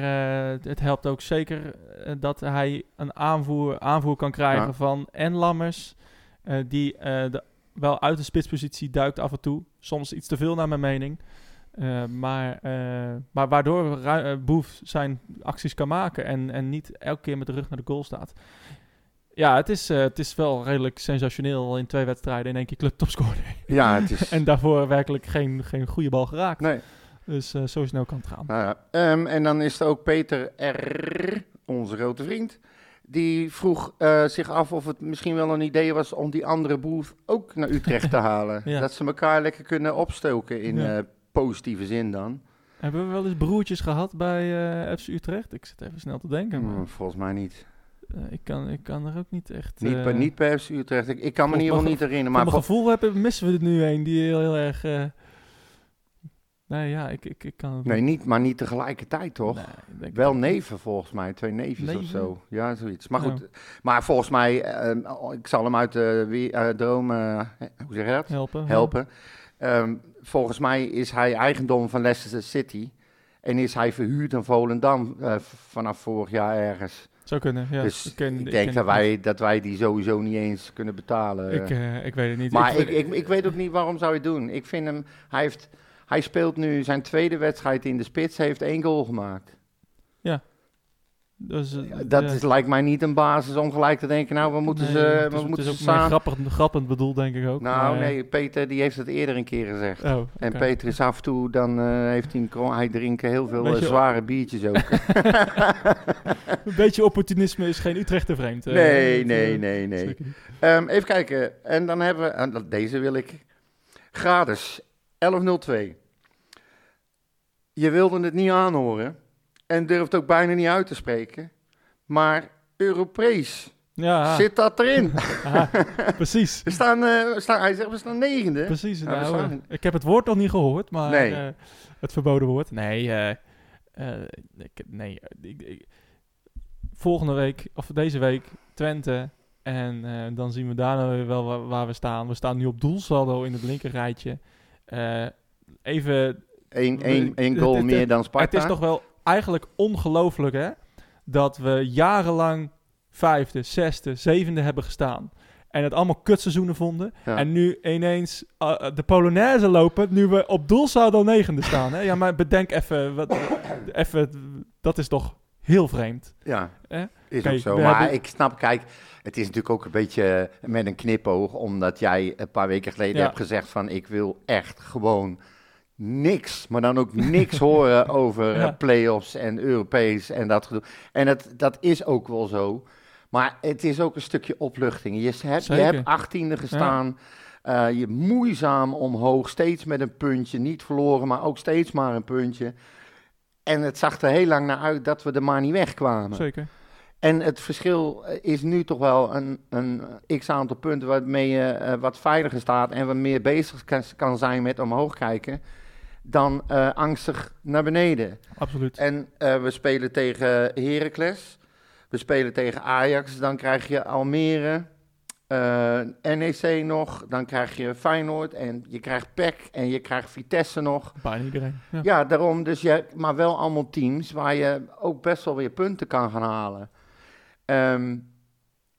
het helpt ook zeker dat hij een aanvoer, aanvoer kan krijgen Ja. van en Lammers. Eh, die eh, de, wel uit de spitspositie duikt af en toe. Soms iets te veel naar mijn mening. Eh, maar, maar waardoor Boef zijn acties kan maken en, en niet elke keer met de rug naar de goal staat. Ja, het is, het is wel redelijk sensationeel in twee wedstrijden in één keer club topscorer. Ja, het is... en daarvoor werkelijk geen, geen goede bal geraakt. nee. Dus eh, zo snel kan het gaan. Nou ja. Ehm, en dan is er ook Peter R., onze grote vriend. Die vroeg eh, zich af of het misschien wel een idee was om die andere boef ook naar Utrecht te halen. Ja. Dat ze elkaar lekker kunnen opstoken in Ja. eh, positieve zin dan. Hebben we wel eens broertjes gehad bij eh, FC Utrecht? Ik zit even snel te denken. Maar, Hmm, volgens mij niet. ik, kan, ik kan er ook niet echt... Niet, per, niet per FC Utrecht. Ik, ik kan me in ieder geval niet herinneren. Maar mijn gevoel hebben, missen we er nu een die heel, heel erg... eh, nee, ja, ik, ik, ik kan nee, niet, maar niet tegelijkertijd toch? Nee, Wel neven volgens mij, twee neefjes of zo. Ja, zoiets. Maar Ja. goed, maar volgens mij, eh, ik zal hem uit de eh, droom, eh, hoe zeg je dat? helpen. helpen. Ehm, volgens mij is hij eigendom van Leicester City. En is hij verhuurd aan Volendam eh, vanaf vorig jaar ergens. Zou kunnen, ja. dus ik, ken- denk dat wij, dat wij die sowieso niet eens kunnen betalen. Ik, eh, ik weet het niet. maar ik, ik, ik weet ook niet waarom zou je het doen. Ik vind hem, hij, heeft, hij speelt nu zijn tweede wedstrijd in de spits, heeft één goal gemaakt. dus, eh, Dat ja. is, lijkt mij niet een basis om gelijk te denken, nou we moeten Nee, ze, het we moeten het is ook grappig, grappend bedoeld, denk ik ook. Nou maar, eh, nee, Peter die heeft het eerder een keer gezegd. Oh, En. Peter is af en toe, dan eh, heeft hij een hij drinkt heel veel zware biertjes ook. Een beetje opportunisme is geen Utrechter vreemd. eh, nee, nee, nee, nee. Ehm, even kijken, en dan hebben we, deze wil ik, Grades 1102. Je wilde het niet aanhoren en durft ook bijna niet uit te spreken, maar Europees, Ja, zit dat erin? aha, precies. We staan, eh, we staan, hij zegt, we staan negende. Precies. Nou, staan- eh, ik heb het woord nog niet gehoord, maar Nee. eh, het verboden woord. Nee, eh, eh, ik, nee ik- ik- volgende week, of deze week, Twente. En eh, dan zien we daarna weer wel waar, waar we staan. We staan nu op doelsaldo in het linkerrijtje. Eh even Eén één- één goal Het- het- meer dan Sparta. het is toch wel eigenlijk ongelooflijk, hè? Dat we jarenlang vijfde, zesde, zevende hebben gestaan. En het allemaal kutseizoenen vonden. Ja. En nu ineens eh, eh, de Polonaise lopen, nu we op doel zouden negende staan. Hè? Ja, maar bedenk even, wat, even, dat is toch heel vreemd. Ja, Eh? is Kijk, ook zo. Maar hebben- ik snap, kijk, het is natuurlijk ook een beetje eh, met een knipoog, omdat jij een paar weken geleden Ja. hebt gezegd van ik wil echt gewoon niks, maar dan ook niks horen over Ja. eh, play-offs en Europees en dat gedoe. En dat, dat is ook wel zo. Maar het is ook een stukje opluchting. Je hebt, je hebt achttiende gestaan. eh, je moeizaam omhoog, steeds met een puntje. Niet verloren, maar ook steeds maar een puntje. En het zag er heel lang naar uit dat we er maar niet wegkwamen. Zeker. En het verschil eh, is nu toch wel een, een x-aantal punten waarmee je wat veiliger staat en wat meer bezig kan, kan zijn met omhoog kijken dan eh, angstig naar beneden. Absoluut. En eh, we spelen tegen Heracles, we spelen tegen Ajax, dan krijg je Almere, eh, NEC nog, dan krijg je Feyenoord en je krijgt PEC en je krijgt Vitesse nog. Bijna iedereen. Ja. Ja, daarom. Dus je, maar wel allemaal teams waar je ook best wel weer punten kan gaan halen. Ehm,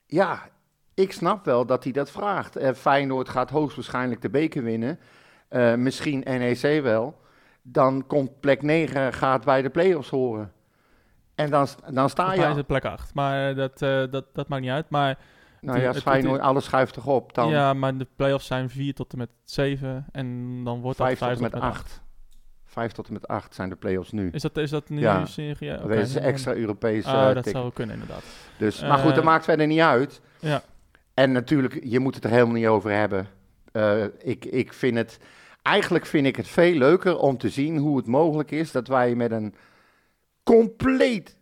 ja, ik snap wel dat hij dat vraagt. Feyenoord gaat hoogstwaarschijnlijk de beker winnen. Eh, misschien NEC wel. Dan komt plek 9 gaat bij de play-offs horen. En dan, dan sta Volgens mij is je... het plek 8. Maar eh, dat, eh, dat, dat maakt niet uit. Maar, Nou ja, Feyenoord, alles schuift toch op. Dan ja, maar de play-offs zijn 4 tot en met 7. En dan wordt dat 5 tot 5 en met 8. 5 tot en met 8 zijn de play-offs nu. Is dat, is dat nu Ja. serie? Ja, Dat is een extra Europees Ah, dat zou kunnen inderdaad. Dus, maar goed, dat maakt verder niet uit. Ja. En natuurlijk, je moet het er helemaal niet over hebben. Eh, ik, ik vind het, eigenlijk vind ik het veel leuker om te zien hoe het mogelijk is dat wij met een compleet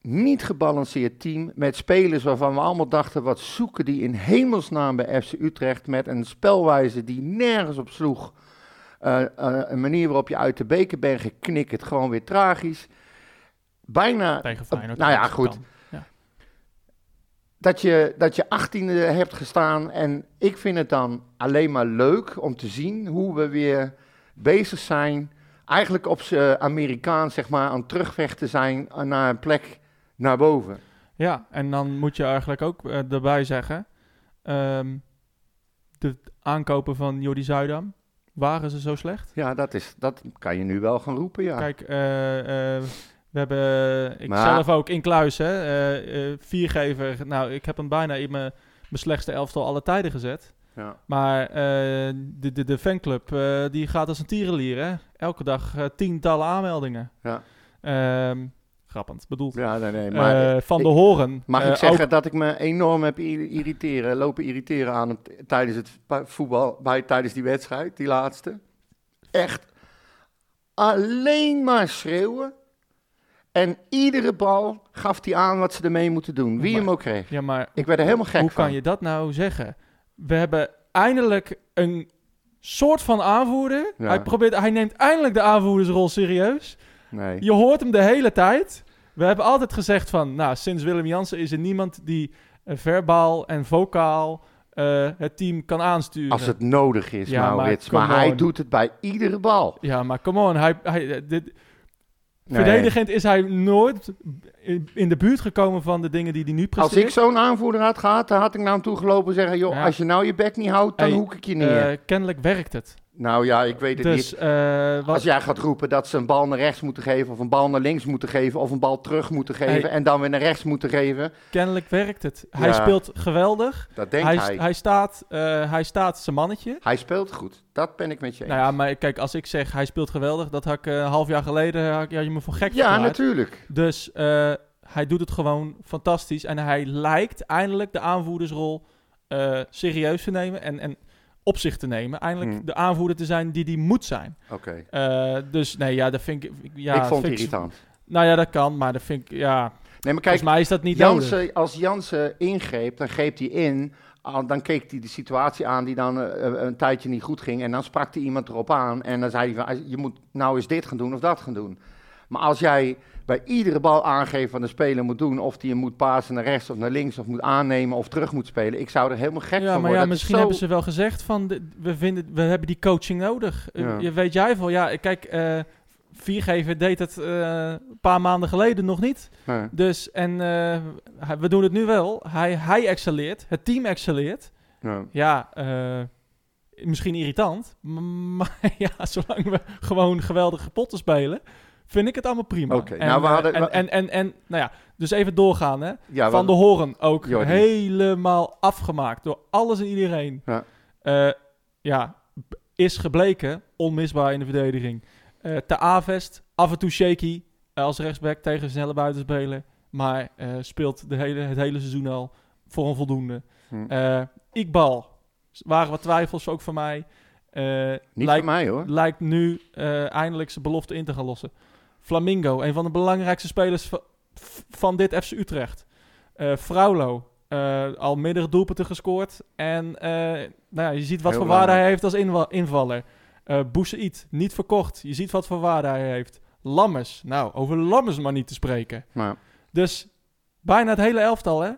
niet gebalanceerd team, met spelers waarvan we allemaal dachten, wat zoeken die in hemelsnaam bij FC Utrecht, met een spelwijze die nergens op sloeg. Eh, eh, een manier waarop je uit de beker bent geknikkerd, gewoon weer tragisch. Bijna, Tegen Feyenoord. nou ja, goed. Dat je, dat je achttiende hebt gestaan. En ik vind het dan alleen maar leuk om te zien hoe we weer bezig zijn. Eigenlijk op z'n Amerikaans, zeg maar, aan terugvechten zijn naar een plek naar boven. Ja, en dan moet je eigenlijk ook eh, erbij zeggen... ehm, de aankopen van Jordi Zuidam, waren ze zo slecht? Ja, dat, is, dat kan je nu wel gaan roepen, ja. Kijk, eh, eh, we hebben, ik Maar- zelf ook in Kluis, hè, eh, eh, viergever. Nou, ik heb hem bijna in mijn, mijn slechtste elftal alle tijden gezet. ja. Maar eh, de, de, de fanclub, eh, die gaat als een tierenlier, hè. Elke dag eh, tientallen aanmeldingen. Ja. Ehm, grappend, bedoeld. Ja, nee, nee. Maar Eh, van ik- de Horen. mag eh, ik zeggen ook- dat ik me enorm heb ir- irriteren, lopen irriteren aan tijdens het voetbal, bij, tijdens die wedstrijd, die laatste. Echt alleen maar schreeuwen. En iedere bal gaf hij aan wat ze ermee moeten doen. Wie Maar- hem ook kreeg. ja, maar Ik werd er helemaal gek hoe van. kan je dat nou zeggen? We hebben eindelijk een soort van aanvoerder. Ja. Hij, probeert, hij neemt eindelijk de aanvoerdersrol serieus. Nee. Je hoort hem de hele tijd. We hebben altijd gezegd van, nou, sinds Willem Jansen is er niemand die eh, verbaal en vocaal eh, het team kan aansturen. Als het nodig is, Ja, maar Maurits. Maar, come hij doet het bij iedere bal. Ja, maar come on. Hij, hij, dit, Nee. Verdedigend is hij nooit in, de buurt gekomen van de dingen die hij nu Als presteert. ik zo'n aanvoerder had gehad, dan had ik naar hem toe gelopen en zeggen... joh, Ja. als je nou je bek niet houdt, dan Hey, hoek ik je neer. Eh, kennelijk werkt het. Nou ja, ik weet het niet. Dus eh, wat, Als jij gaat roepen dat ze een bal naar rechts moeten geven, of een bal naar links moeten geven, of een bal terug moeten geven Hey. en dan weer naar rechts moeten geven, kennelijk werkt het. Hij Ja. speelt geweldig. dat denkt Hij, hij. hij, staat, eh, hij staat zijn mannetje. Hij speelt goed. Dat ben ik met je eens. Nou ja, maar kijk, als ik zeg hij speelt geweldig, dat had ik eh, een half jaar geleden had, ik- je me voor gek ja, verklaard. natuurlijk. Dus eh, hij doet het gewoon fantastisch. En hij lijkt eindelijk de aanvoerdersrol eh, serieus te nemen en, en op zich te nemen. Eindelijk Hmm. de aanvoerder te zijn die die moet zijn. Oké. Eh, dus nee, ja, dat vind ik... Ja, ik vond het irritant. Nou ja, dat kan, maar dat vind ik... Ja, Nee, maar kijk, volgens mij is dat niet nodig. Jansen, als Jansen ingreep, dan greep hij in. Dan keek hij de situatie aan die dan eh, eh, een tijdje niet goed ging. En dan sprak hij iemand erop aan. En dan zei hij van, je moet nou eens dit gaan doen of dat gaan doen. Maar als jij bij iedere bal aangeeft wat een speler moet doen... of die hem moet pasen naar rechts of naar links... of moet aannemen of terug moet spelen... ik zou er helemaal gek Ja, van maar worden. ja, Dat is misschien zo- hebben ze wel gezegd van... de- we, vinden, we hebben die coaching nodig. Eh, Ja. Je weet jij veel. Ja, kijk, eh Viergever deed het eh, een paar maanden geleden nog niet. Ja. Dus, en we doen het nu wel. Hij, hij excelleert, het team excelleert. Ja. Ja, misschien irritant. Maar ja, zolang we gewoon geweldige potten spelen, vind ik het allemaal prima. Oké, en, nou, we eh, hadden- en, en, en, en, nou ja, dus even doorgaan hè. Ja, Van de Horen ook Jordi. helemaal afgemaakt door alles en iedereen. Ja. Eh, ja, is gebleken onmisbaar in de verdediging. Eh te Avest, af en toe shaky als rechtsback tegen snelle buitenspeler. Maar speelt de hele, het hele seizoen al voor een voldoende. Hm. Iqbal, waren wat twijfels ook van mij. Niet lijkt, voor mij hoor. lijkt nu eindelijk zijn belofte in te gaan lossen. Flamingo, een van de belangrijkste spelers van dit FC Utrecht. Eh Fraulo, eh, al meerdere doelpunten gescoord. En eh, nou ja, je ziet wat Heel voor waarde hij heeft als invaller. Boussaïd, niet verkocht. Je ziet wat voor waarde hij heeft. Lammers, nou, over Lammers maar niet te spreken. Maar, Dus bijna het hele elftal, hè? Ja,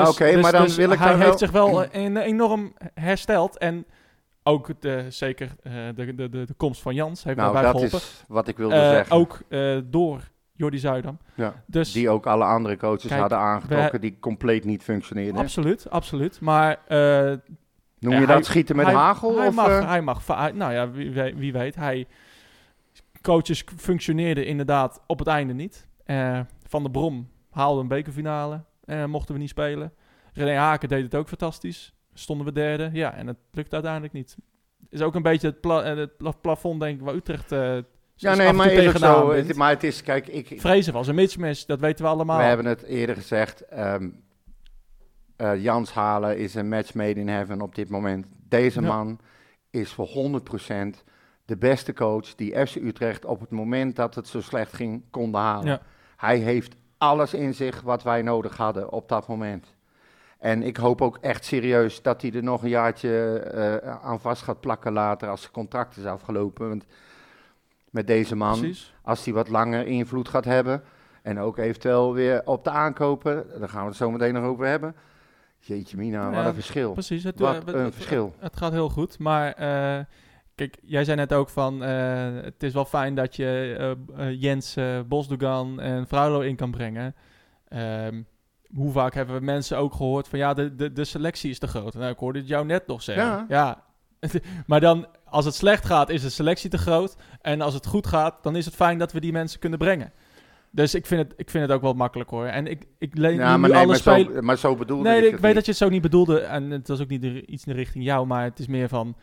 Dus- oké, dus- maar dan dus wil ik hij heeft wel- zich wel en- enorm hersteld. En ook de, zeker eh, de, de, de, de komst van Jans heeft nou, daarbij dat geholpen. is wat ik wilde Eh, zeggen. ook eh, door Jordi Zuidam. Ja. Dus Die ook alle andere coaches Kijk, hadden aangetrokken we- die compleet niet functioneerden. absoluut, absoluut. Maar Noem je hij- dat schieten met hij, hagel? Hij of, mag, hij mag nou ja, wie, weet. Hij, coaches functioneerden inderdaad op het einde niet. Van der Brom haalde een bekerfinale. eh mochten we niet spelen. René Haken deed het ook fantastisch. Stonden we derde. Ja, en het lukte uiteindelijk niet. Is ook een beetje het, pla- eh, het plafond, denk ik, waar Utrecht eh ja, nee, maar is zo. Het- maar het is, kijk, ik, Vrezen was een mismatch, dat weten we allemaal. we hebben het eerder gezegd. eh, Jans halen is een match made in heaven op dit moment. Deze Ja. man is voor 100% de beste coach die FC Utrecht op het moment dat het zo slecht ging konden halen. Ja. Hij heeft alles in zich wat wij nodig hadden op dat moment. En ik hoop ook echt serieus dat hij er nog een jaartje eh, aan vast gaat plakken later als zijn contract is afgelopen. Want met deze man, Precies. als hij wat langer invloed gaat hebben en ook eventueel weer op de aankopen, daar gaan we het zo meteen nog over hebben. Jeetje mina, wat een verschil. Precies. Het, Wat eh, het- een het- verschil. Het, gaat heel goed, maar eh, kijk, jij zei net ook van het is wel fijn dat je eh, Jens, Bosdogan en Fraulo in kan brengen. Ehm, hoe vaak hebben we mensen ook gehoord van ja, de, de, de selectie is te groot. Nou, ik hoorde het jou net nog zeggen. Ja. ja. maar dan, als het slecht gaat, is de selectie te groot. En als het goed gaat, dan is het fijn dat we die mensen kunnen brengen. Dus ik vind het, ik vind het ook wel makkelijk hoor. En ik, ik leen Ja, nu maar, nee, alle maar, zo, maar zo bedoelde Nee, ik weet niet. dat je het zo niet bedoelde. En het was ook niet de- iets in de richting jou, maar het is meer van.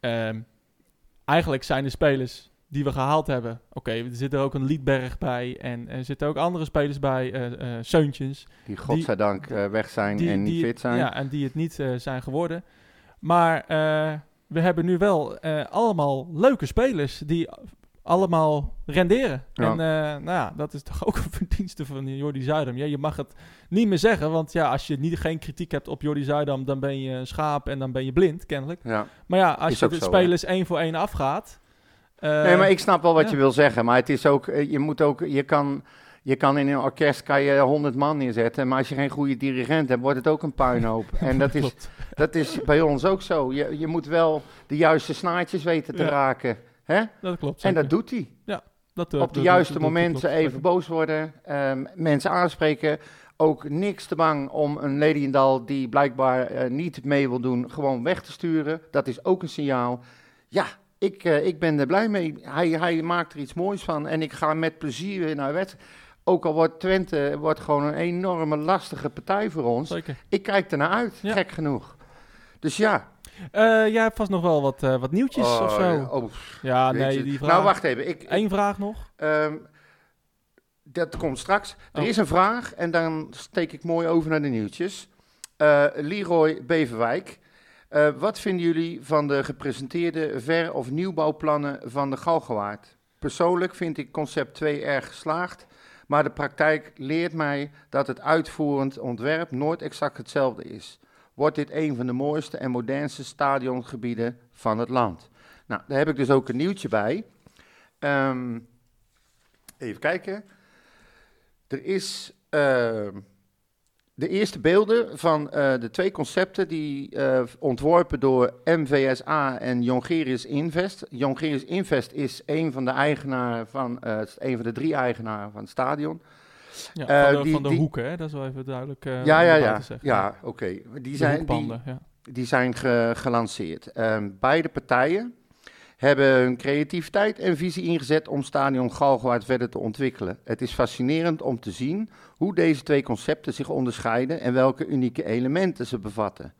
ehm, eigenlijk zijn de spelers die we gehaald hebben. Oké, er zit er ook een Liedberg bij. En er zitten ook andere spelers bij. eh eh Seuntjens. Die godzijdank eh, weg zijn Die, en niet die, fit zijn. Ja, en die het niet eh, zijn geworden. Maar eh, we hebben nu wel eh, allemaal leuke spelers die allemaal renderen. Ja. En eh, nou ja, dat is toch ook een verdienste van Jordi Zuidam. Ja, je mag het niet meer zeggen, want ja, als je niet, geen kritiek hebt op Jordi Zuidam, dan ben je een schaap en dan ben je blind, kennelijk. Ja. Maar ja, als Is je de zo, spelers één voor één afgaat... eh, nee, maar ik snap wel wat ja. je wil zeggen. Maar het is ook, eh, je moet ook, je kan, je kan in een orkest kan je 100 man neerzetten. Maar als je geen goede dirigent hebt, wordt het ook een puinhoop. en dat is, dat is bij ons ook zo. Je, je moet wel de juiste snaartjes weten te Ja. raken. Hè? Dat klopt. En dat doet hij. Dat, eh, Op de juiste momenten even boos worden. ehm, mensen aanspreken. Ook niks te bang om een Lelyendal die blijkbaar niet mee wil doen, gewoon weg te sturen. Dat is ook een signaal. Ja, ik, eh, ik ben er blij mee. Hij, hij maakt er iets moois van. En ik ga met plezier weer naar wedstrijd. Ook al wordt Twente wordt gewoon een enorme lastige partij voor ons. Zeker. Ik kijk er naar uit, Ja. gek genoeg. Dus ja. Eh, jij hebt vast nog wel wat, eh, wat nieuwtjes Oh, of zo. oh, ja, weet nee, die vraag. Nou, wacht even. Ik, Eén vraag nog. Ehm, dat komt straks. Er Oh. is een vraag en dan steek ik mooi over naar de nieuwtjes. Eh, Leroy Beverwijk. Eh, wat vinden jullie van de gepresenteerde ver- of nieuwbouwplannen van de Galgenwaard? Persoonlijk vind ik concept 2 erg geslaagd, maar de praktijk leert mij dat het uitvoerend ontwerp nooit exact hetzelfde is. Wordt dit een van de mooiste en modernste stadiongebieden van het land? Nou, daar heb ik dus ook een nieuwtje bij. Ehm, even kijken. Er is ehm, de eerste beelden van eh, de twee concepten die eh, ontworpen door MVSA en Jongerius Invest. Jongerius Invest is een van de eigenaren van, een van de drie eigenaren van het stadion. Ja, van de, die- van de die- hoeken, hè? dat is wel even duidelijk. ja, ja, ja. Ja, oké. Die zijn die, hoekbanden, ja. die zijn ge- gelanceerd. Ehm, beide partijen hebben hun creativiteit en visie ingezet om Stadion Galgenwaard verder te ontwikkelen. Het is fascinerend om te zien hoe deze twee concepten zich onderscheiden en welke unieke elementen ze bevatten.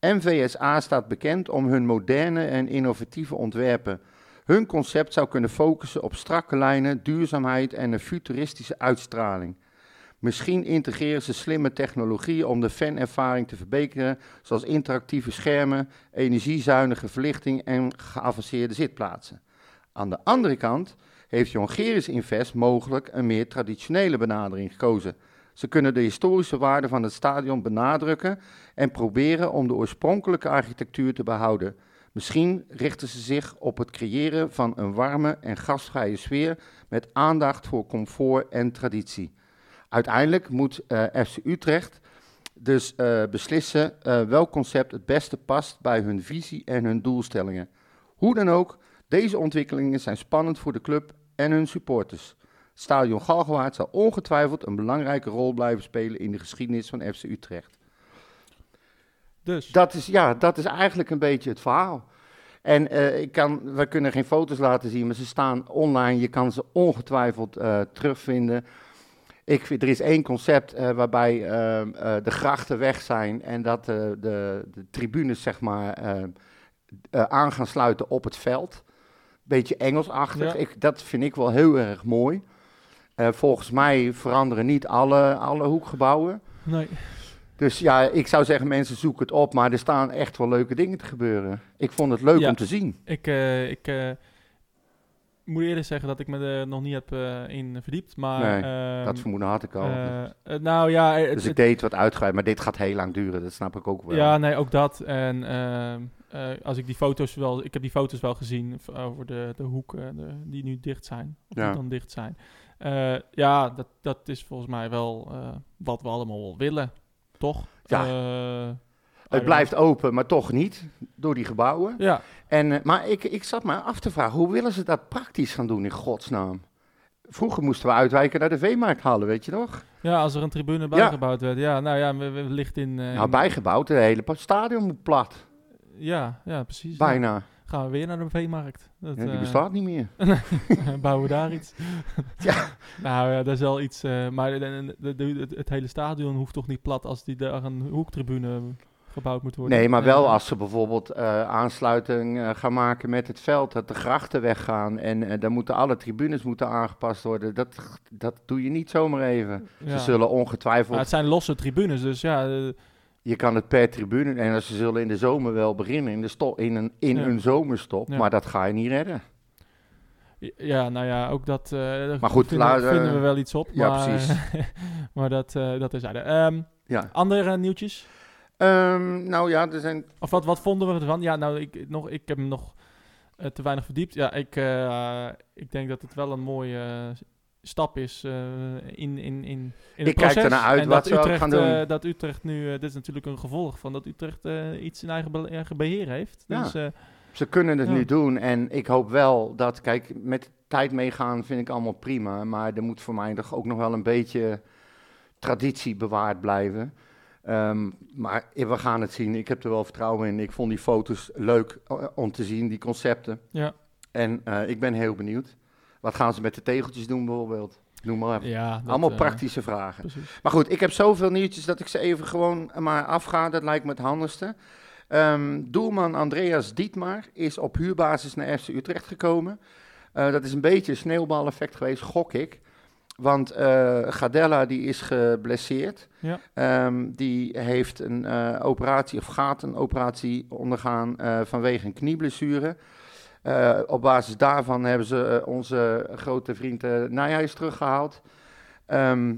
MVSA staat bekend om hun moderne en innovatieve ontwerpen. Hun concept zou kunnen focussen op strakke lijnen, duurzaamheid en een futuristische uitstraling. Misschien integreren ze slimme technologie om de fanervaring te verbeteren, zoals interactieve schermen, energiezuinige verlichting en geavanceerde zitplaatsen. Aan de andere kant heeft Jongeris Invest mogelijk een meer traditionele benadering gekozen. Ze kunnen de historische waarde van het stadion benadrukken en proberen om de oorspronkelijke architectuur te behouden. Misschien richten ze zich op het creëren van een warme en gastvrije sfeer met aandacht voor comfort en traditie. Uiteindelijk moet eh, FC Utrecht dus eh, beslissen eh, welk concept het beste past bij hun visie en hun doelstellingen. Hoe dan ook, deze ontwikkelingen zijn spannend voor de club en hun supporters. Stadion Galgenwaard zal ongetwijfeld een belangrijke rol blijven spelen in de geschiedenis van FC Utrecht. Dus, Dat is, ja, dat is eigenlijk een beetje het verhaal. En eh, ik kan, we kunnen geen foto's laten zien, maar ze staan online. Je kan ze ongetwijfeld terugvinden. Ik, vind- er is één concept eh, waarbij eh, eh, de grachten weg zijn en dat eh, de, de tribunes zeg maar eh, eh, aan gaan sluiten op het veld. Beetje Engelsachtig. Ja. Ik, dat vind ik wel heel erg mooi. Volgens mij veranderen niet alle, alle hoekgebouwen. nee. Dus ja, ik zou zeggen, mensen zoeken het op, maar er staan echt wel leuke dingen te gebeuren. Ik vond het leuk Ja. om te zien. Ik, ik moet eerlijk zeggen dat ik me er nog niet heb eh, in verdiept. Maar, Nee, ehm, dat vermoeden had ik al. eh, eh, nou ja, het, dus ik het- deed wat uitgebreid, maar dit gaat heel lang duren, dat snap ik ook wel. ja, nee, ook dat. En ehm, eh, als ik die foto's wel, ik heb die foto's wel gezien over de, de hoeken de- die nu dicht zijn, of Ja. die dan dicht zijn. Ja, dat, dat is volgens mij wel wat we allemaal willen, toch? Ja. Eh, het blijft open, maar toch niet, door die gebouwen. Ja, En, eh, maar ik, ik zat me af te vragen, hoe willen ze dat praktisch gaan doen in godsnaam? Vroeger moesten we uitwijken naar de Veemarkthallen, weet je nog? ja, als er een tribune bijgebouwd werd. Ja, nou ja, we- we- wellicht in... eh, nou, bijgebouwd, het hele stadion moet plat, Ja, ja, precies. Ja. bijna. Gaan we weer naar de veemarkt. Dat, Ja, die eh, bestaat niet meer. bouwen we daar iets. Ja. Nou ja, dat is wel iets. maar de- de- de- het, het hele stadion hoeft toch niet plat als die daar een hoektribune gebouwd moet worden. Nee, maar wel Eh, als ze bijvoorbeeld eh, aansluiting eh, gaan maken met het veld, dat de grachten weggaan en dan moeten alle tribunes moeten aangepast worden. Dat, dat doe je niet zomaar even. Ze zullen ongetwijfeld, Maar het zijn losse tribunes, dus ja. je kan het per tribune, en ze zullen in de zomer wel beginnen, in, de sto- in, een, in Ja. een zomerstop, Ja. maar dat ga je niet redden. ja, nou ja, ook dat. daar Maar goed, vinden, laat- vinden we wel iets op. ja, maar, precies. maar dat, dat is Ehm Ja. andere nieuwtjes? Ehm, nou ja, er zijn, Of wat, wat vonden we ervan? Ja, nou, ik, nog, ik heb hem nog eh, te weinig verdiept. Ja, ik, eh, ik denk dat het wel een mooie eh, stap is in, in, in, in het Ik kijk proces. ernaar uit en wat Utrecht, gaan doen. dat Utrecht nu, dit is natuurlijk een gevolg van dat Utrecht iets in eigen, be- eigen beheer heeft. Ja. Dus, ze kunnen het Ja. nu doen en ik hoop wel dat, kijk, met tijd meegaan vind ik allemaal prima, maar er moet voor mij toch ook nog wel een beetje traditie bewaard blijven. Ehm, maar we gaan het zien. Ik heb er wel vertrouwen in. Ik vond die foto's leuk eh, om te zien, die concepten. ja, En eh, ik ben heel benieuwd. Wat gaan ze met de tegeltjes doen bijvoorbeeld? Noem maar even. ja, dat, Allemaal eh, praktische vragen. Precies. Maar goed, ik heb zoveel nieuwtjes dat ik ze even gewoon maar afga. Dat lijkt me het handigste. Ehm, doelman Andreas Dietmar is op huurbasis naar FC Utrecht gekomen. Dat is een beetje een sneeuwbaleffect geweest, gok ik. Want eh Gadella die is geblesseerd. Ja. Ehm, die heeft een eh, operatie, of gaat een operatie ondergaan eh, vanwege een knieblessure. Op basis daarvan hebben ze onze grote vriend Nijhuis teruggehaald. Ehm,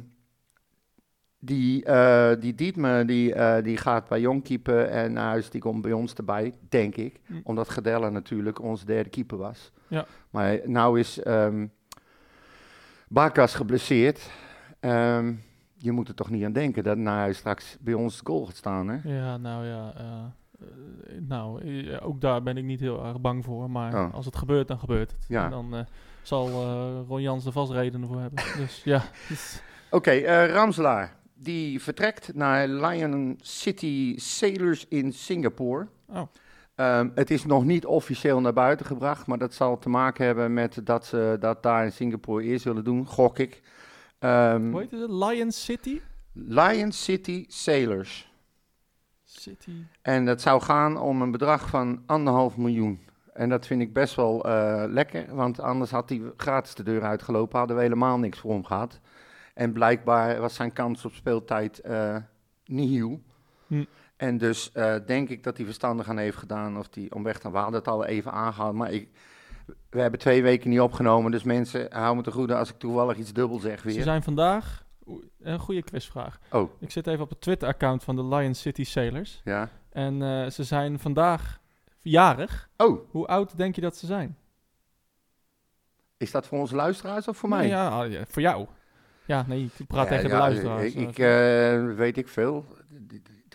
die, eh die Dietme, die, die gaat bij Jong keeper en Nijhuis die komt bij ons erbij, denk ik. Hm. Omdat Gadella natuurlijk onze derde keeper was. Ja. Maar nou is ehm Bakas geblesseerd. Ehm, je moet er toch niet aan denken dat Nijhuis straks bij ons goal gaat staan, hè? Ja, nou ja. eh, eh, nou, eh, ook daar ben ik niet heel erg bang voor. Maar Oh. als het gebeurt, dan gebeurt het. Ja. En dan zal eh Ron Jans er vast redenen voor hebben. dus ja. dus- Oké, eh, Ramselaar. die vertrekt naar Lion City Sailors in Singapore. Oh. Ehm, het is nog niet officieel naar buiten gebracht, maar dat zal te maken hebben met dat ze dat daar in Singapore eerst zullen doen, gok ik. Ehm, Hoe heet het? Lion City? Lion City Sailors. City. En dat zou gaan om een bedrag van anderhalf miljoen. En dat vind ik best wel eh, lekker, want anders had hij gratis de deur uitgelopen, hadden we helemaal niks voor hem gehad. En blijkbaar was zijn kans op speeltijd eh nihil. Hm. En dus eh, denk ik dat hij verstandig aan heeft gedaan of die om weg te gaan. We hadden het al even aangehaald, maar ik, we hebben twee weken niet opgenomen. Dus mensen, hou me te goede als ik toevallig iets dubbel zeg Ze weer. zijn vandaag... Een goede quizvraag. Oh, Ik zit even op het Twitter-account van de Lion City Sailors. ja. En eh, ze zijn vandaag jarig. Oh, Hoe oud denk je dat ze zijn? is dat voor onze luisteraars of voor Nee, mij? ja, ah, ja, voor jou. Ja, nee, ik praat Ja, tegen de luisteraars. Ik, ik eh, weet ik veel.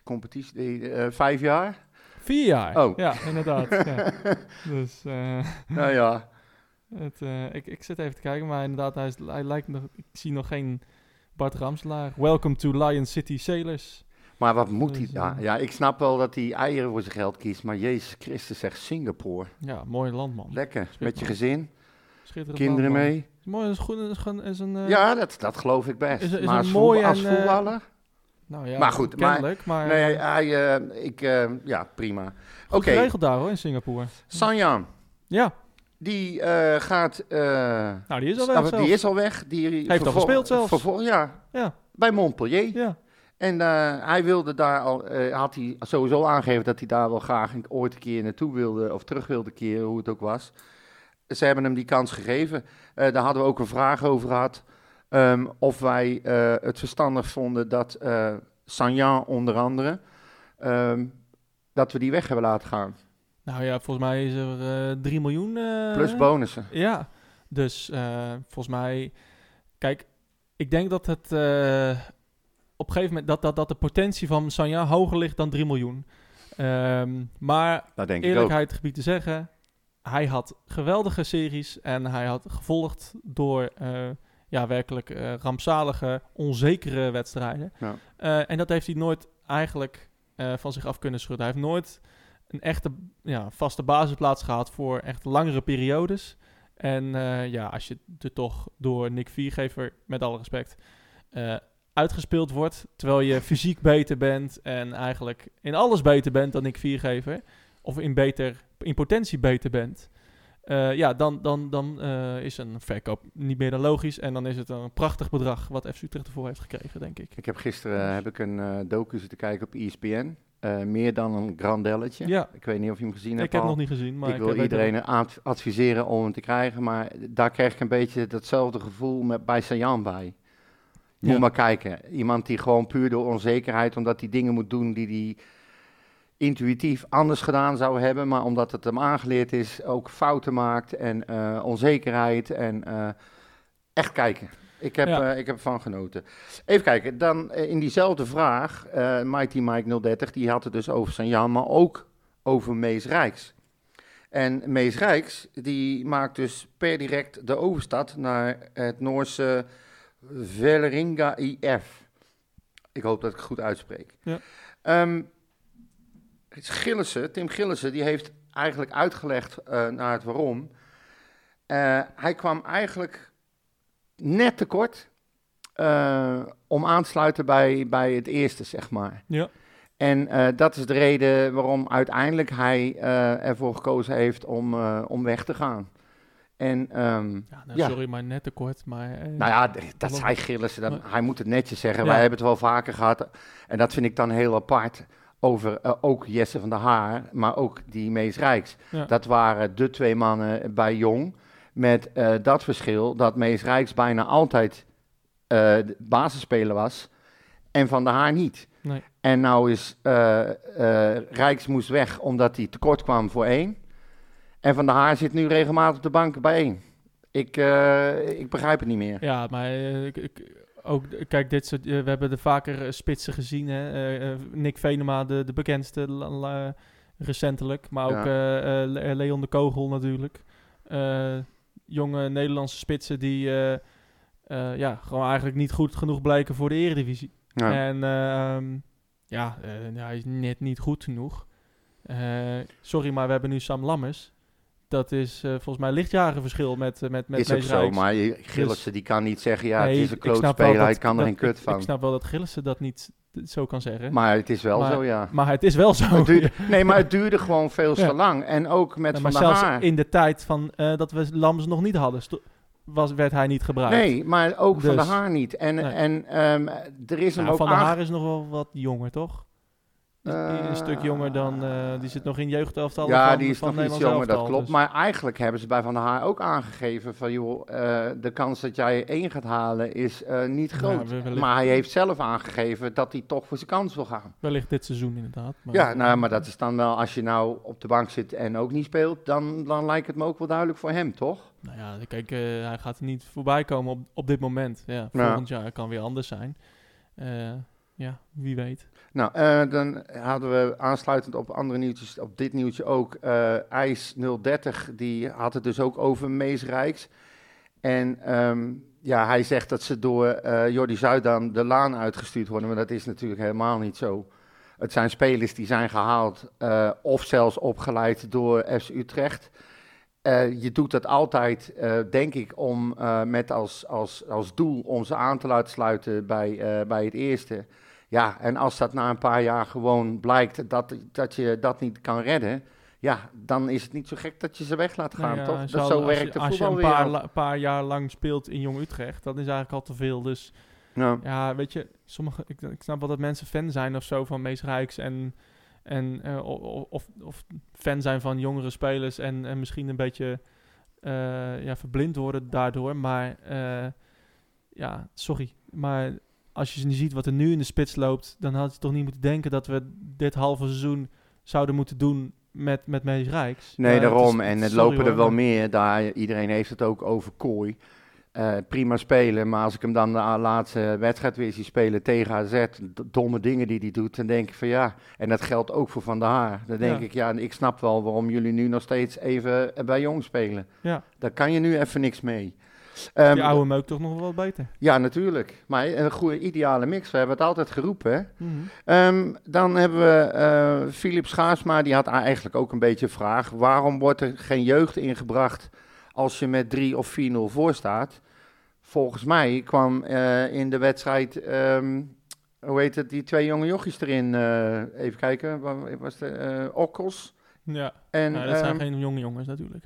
Competitie, eh, vijf jaar? Vier jaar. Oh. Ja, inderdaad. ja. Dus eh, nou ja, het, eh, ik, ik zit even te kijken, maar inderdaad, hij, is, hij lijkt nog... Ik zie nog geen Bart Ramslaar. Welcome to Lion City Sailors. maar wat moet hij? Dus, Ja, eh, ja, ik snap wel dat hij eieren voor zijn geld kiest, maar Jezus Christus zegt Singapore. Ja, mooi landman. Lekker, met je gezin, kinderen mee. Is mooi, is goed, is, een... eh, Ja, dat, dat geloof ik best. Is is maar als, mooi voetbal- als en, eh, voetballer? Nou ja, Maar goed, maar- nee, eh, hij, eh, ik, eh, ja, prima. Oké, geregeld daar hoor, in Singapore. Sanjan, Ja, die gaat... nou die is al weg die zelfs. is al weg. Die Heeft al gespeeld zelfs. vervol- ja, Ja, bij Montpellier. ja. En hij wilde daar al, had hij sowieso aangegeven dat hij daar wel graag ooit een keer naartoe wilde, of terug wilde keren, hoe het ook was. Ze hebben hem die kans gegeven. Daar hadden we ook een vraag over gehad. Ehm, of wij eh, het verstandig vonden dat eh Sanjan onder andere, ehm, dat we die weg hebben laten gaan. Nou ja, volgens mij is er eh 3 miljoen... Plus bonussen. Ja, dus volgens mij... Kijk, ik denk dat het op een gegeven moment... Dat, dat, dat de potentie van Sanja hoger ligt dan 3 miljoen. Ehm, maar Dat denk ik ook. eerlijkheid gebied te zeggen... Hij had geweldige series en hij had gevolgd door... ja, werkelijk eh, rampzalige, onzekere wedstrijden. Ja. Eh, en dat heeft hij nooit eigenlijk eh, van zich af kunnen schudden. Hij heeft nooit een echte ja, vaste basisplaats gehad voor echt langere periodes. En ja, als je er toch door Nick Viergever, met alle respect, uitgespeeld wordt, terwijl je fysiek beter bent en eigenlijk in alles beter bent dan Nick Viergever, of in, beter, in potentie beter bent, eh, ja, dan, dan, dan eh, is een verkoop niet meer dan logisch. En dan is het een prachtig bedrag wat FC Utrecht ervoor heeft gekregen, denk ik. Ik heb gisteren heb ik een eh docu zitten kijken op ESPN. Eh, meer dan een grandelletje. Ja, Ik weet niet of je hem gezien hebt ik heb al. nog niet gezien, maar ik ik, wil iedereen ad- adviseren om hem te krijgen, maar daar krijg ik een beetje datzelfde gevoel met, bij Sajan bij. Ja. moet maar kijken. Iemand die gewoon puur door onzekerheid, omdat hij dingen moet doen die hij intuïtief anders gedaan zou hebben, maar omdat het hem aangeleerd is, ook fouten maakt en eh, onzekerheid en eh, echt kijken. Ik heb, Ja. eh, ik heb ervan genoten. Even kijken, dan in diezelfde vraag, Mighty Mike 030, die had het dus over Sanjan, maar ook over Mees Rijks. En Mees Rijks, die maakt dus per direct de overstap naar het Noorse Velleringa IF. Ik hoop dat ik het goed uitspreek. Ja. Ehm, Gillissen, Tim Gillissen, die heeft eigenlijk uitgelegd eh, naar het waarom. Eh, hij kwam eigenlijk net tekort eh om aan te sluiten bij, bij het eerste, zeg maar. Ja. En dat is de reden waarom uiteindelijk hij ervoor gekozen heeft om, om weg te gaan. En ehm, Ja, nou, Ja. sorry, maar net te kort. Maar, eh, nou ja, dat zei Gillissen, Maar- hij moet het netjes zeggen. Ja. Wij hebben het wel vaker gehad. En dat vind ik dan heel apart over eh, ook Jesse van der Haar, maar ook die Mees Rijks. Ja. Dat waren de twee mannen bij Jong. Met eh, dat verschil dat Mees Rijks bijna altijd de basisspeler was en Van der Haar niet. Nee. En nou is Rijks moest weg omdat hij tekort kwam voor één. En Van der Haar zit nu regelmatig op de bank bij één. Ik, ik begrijp het niet meer. Ja, maar ik, ik- ook, kijk, dit soort, eh, we hebben er vaker eh, spitsen gezien. Hè? Eh, eh, Nick Venema, de, de bekendste la- recentelijk. Maar ook Ja. eh, eh, Leon de Kogel natuurlijk. Eh, jonge Nederlandse spitsen die eh, eh, ja, gewoon eigenlijk niet goed genoeg blijken voor de eredivisie. Ja. En ehm, ja, eh, hij is net niet goed genoeg. Eh, sorry, maar we hebben nu Sam Lammers. Dat is eh, volgens mij lichtjaren verschil met, eh, met, met is ook zo, Rijks. maar je- Gillissen die kan niet zeggen, ja, Nee, het is een klootspeler, hij kan er geen kut ik- van. Ik snap wel dat Gillissen dat niet zo kan zeggen. Maar, Maar het is wel Maar- zo, ja. het is wel zo. Duurde- nee, maar het duurde gewoon veel Ja. te lang. En ook met Ja, Van maar der Haar. in de tijd van, eh, dat we Lammers nog niet hadden, was, werd hij niet gebruikt. Nee, maar ook Van Dus- der Haar niet. En, Nee. en ehm, er is hem ook van der Haar is nog wel wat jonger, toch? Die- een stuk jonger dan, eh, die zit nog in jeugdelftal Ja, van, die is van nog iets jonger, dat klopt. dus- Maar eigenlijk hebben ze bij Van der Haar ook aangegeven van... joh, eh, de kans dat jij één gaat halen is eh, niet groot. maar hij heeft zelf aangegeven dat hij toch voor zijn kans wil gaan. Wellicht dit seizoen inderdaad. Maar, Ja, nou, maar dat is dan wel... als je nou op de bank zit en ook niet speelt... dan, dan lijkt het me ook wel duidelijk voor hem, toch? Nou ja, kijk, hij gaat er niet voorbij komen op, op dit moment. Ja, Ja. volgend jaar kan weer anders zijn. Ja, wie weet. Nou, eh, dan hadden we aansluitend op andere nieuwtjes, op dit nieuwtje ook, eh IJs 030, die had het dus ook over Mees Rijks. En ehm, ja, hij zegt dat ze door eh Jordi Zuidam de laan uitgestuurd worden, maar dat is natuurlijk helemaal niet zo. Het zijn spelers die zijn gehaald eh, of zelfs opgeleid door FC Utrecht. Je doet dat altijd, denk ik, om met als, als, als doel om ze aan te laten sluiten bij, bij het eerste. Ja, en als dat na een paar jaar gewoon blijkt dat, dat je dat niet kan redden, ja, dan is het niet zo gek dat je ze weg laat gaan, Nou ja, toch? Dat zo als werkt de Als je een paar, la- paar jaar lang speelt in Jong Utrecht, dat is eigenlijk al te veel. Dus Ja. ja, weet je, sommige, ik, ik snap wel dat mensen fan zijn of zo van Mees Rijks en, en eh, of, of fan zijn van jongere spelers en, en misschien een beetje eh, ja, verblind worden daardoor. Maar eh, ja, sorry, maar als je nu ziet wat er nu in de spits loopt, dan had je toch niet moeten denken dat we dit halve seizoen zouden moeten doen met, met Mees Rijks. Nee, het daarom. is- en het lopen er wel meer. Daar, iedereen heeft het ook over Kooi. Eh, prima spelen, maar als ik hem dan de laatste wedstrijd weer zie spelen tegen AZ, domme dingen die hij doet, dan denk ik van ja, en dat geldt ook voor Van der Haar. Dan denk Ja. ik, ja, ik snap wel waarom jullie nu nog steeds even bij Jong spelen. Ja. Daar kan je nu even niks mee. Ehm, Die oude meuk toch nog wel beter. ja, natuurlijk. Maar een goede ideale mix, we hebben het altijd geroepen. Hè? Mhm. Ehm, dan hebben we eh Philip Schaarsma, die had eigenlijk ook een beetje een vraag. Waarom wordt er geen jeugd ingebracht als je met 3 of 4-0 voor staat? Volgens mij kwam eh, in de wedstrijd, ehm, hoe heet het, die twee jonge jochies erin. eh, even kijken, was de, Okkels Ja, en, nou, dat zijn geen jonge jongens natuurlijk.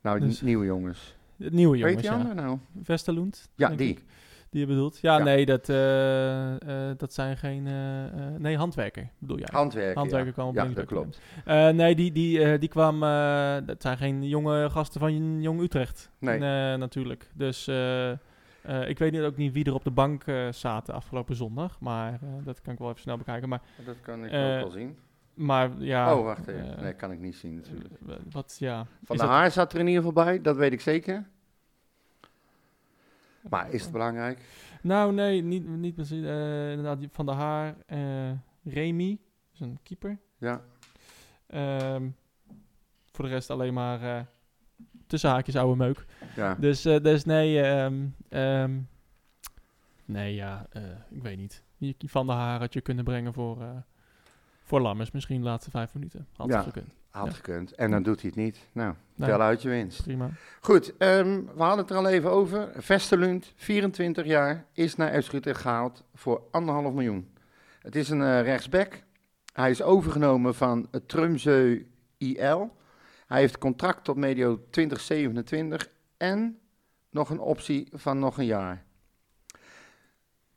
nou, dus- die nieuwe jongens. Het nieuwe Weet jongens, die ja. nou? Westerloend? Ja, die. ik. Die je bedoelt? Ja, Ja. nee, dat, eh, eh, dat zijn geen... eh, nee, handwerker bedoel jij. Handwerken, Handwerker ja. kwam op Ja, dat klopt. Nee, die, die, die kwam... dat zijn geen jonge gasten van Jong Utrecht. Nee. Natuurlijk. Dus ik weet niet, ook niet wie er op de bank eh, zaten afgelopen zondag. Maar dat kan ik wel even snel bekijken. Maar, Dat kan ik ook wel zien. Maar ja... oh, wacht even. eh, nee, kan ik niet zien natuurlijk. Wat, ja... Van is de dat- Haar zat er in ieder geval bij, dat weet ik zeker. Maar is het belangrijk? Nou, nee, niet, niet precies. Eh, inderdaad, Van der Haar, eh Remy, is een keeper. Ja. Ehm, voor de rest alleen maar eh tussen haakjes oude meuk. ja. Dus, dus nee, ehm, ehm, nee, ja, ik weet niet. Van der Haar had je kunnen brengen voor, voor Lammers, misschien de laatste vijf minuten. Had Ja. het gekund. Had Ja. gekund. En dan doet hij het niet. Nou, Nee. tel uit je winst. Prima. Goed, ehm, we hadden het er al even over. Vesterlund, 24 jaar, is naar Utrecht gehaald voor anderhalf miljoen. Het is een eh, rechtsback. Hij is overgenomen van het Trumzeu IL. Hij heeft contract tot medio 2027 en nog een optie van nog een jaar.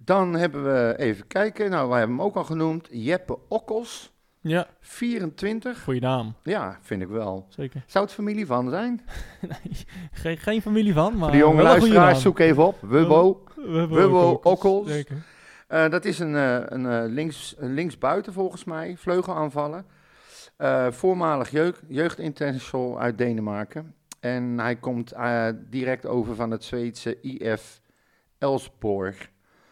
Dan hebben we even kijken. Nou, wij hebben hem ook al genoemd. Jeppe Okkels, Ja, 24. goeie naam. Ja, vind ik wel. Zeker. Zou het familie van zijn? nee, geen, geen familie van, maar Voor de jonge luisteraars, zoek even op. Wubbo. Wubbo Okkels. Zeker. Eh, dat is een, eh, een, eh, links, linksbuiten volgens mij, vleugelaanvallen. Voormalig jeugd, uit Denemarken. En hij komt direct over van het Zweedse IF Elsborg.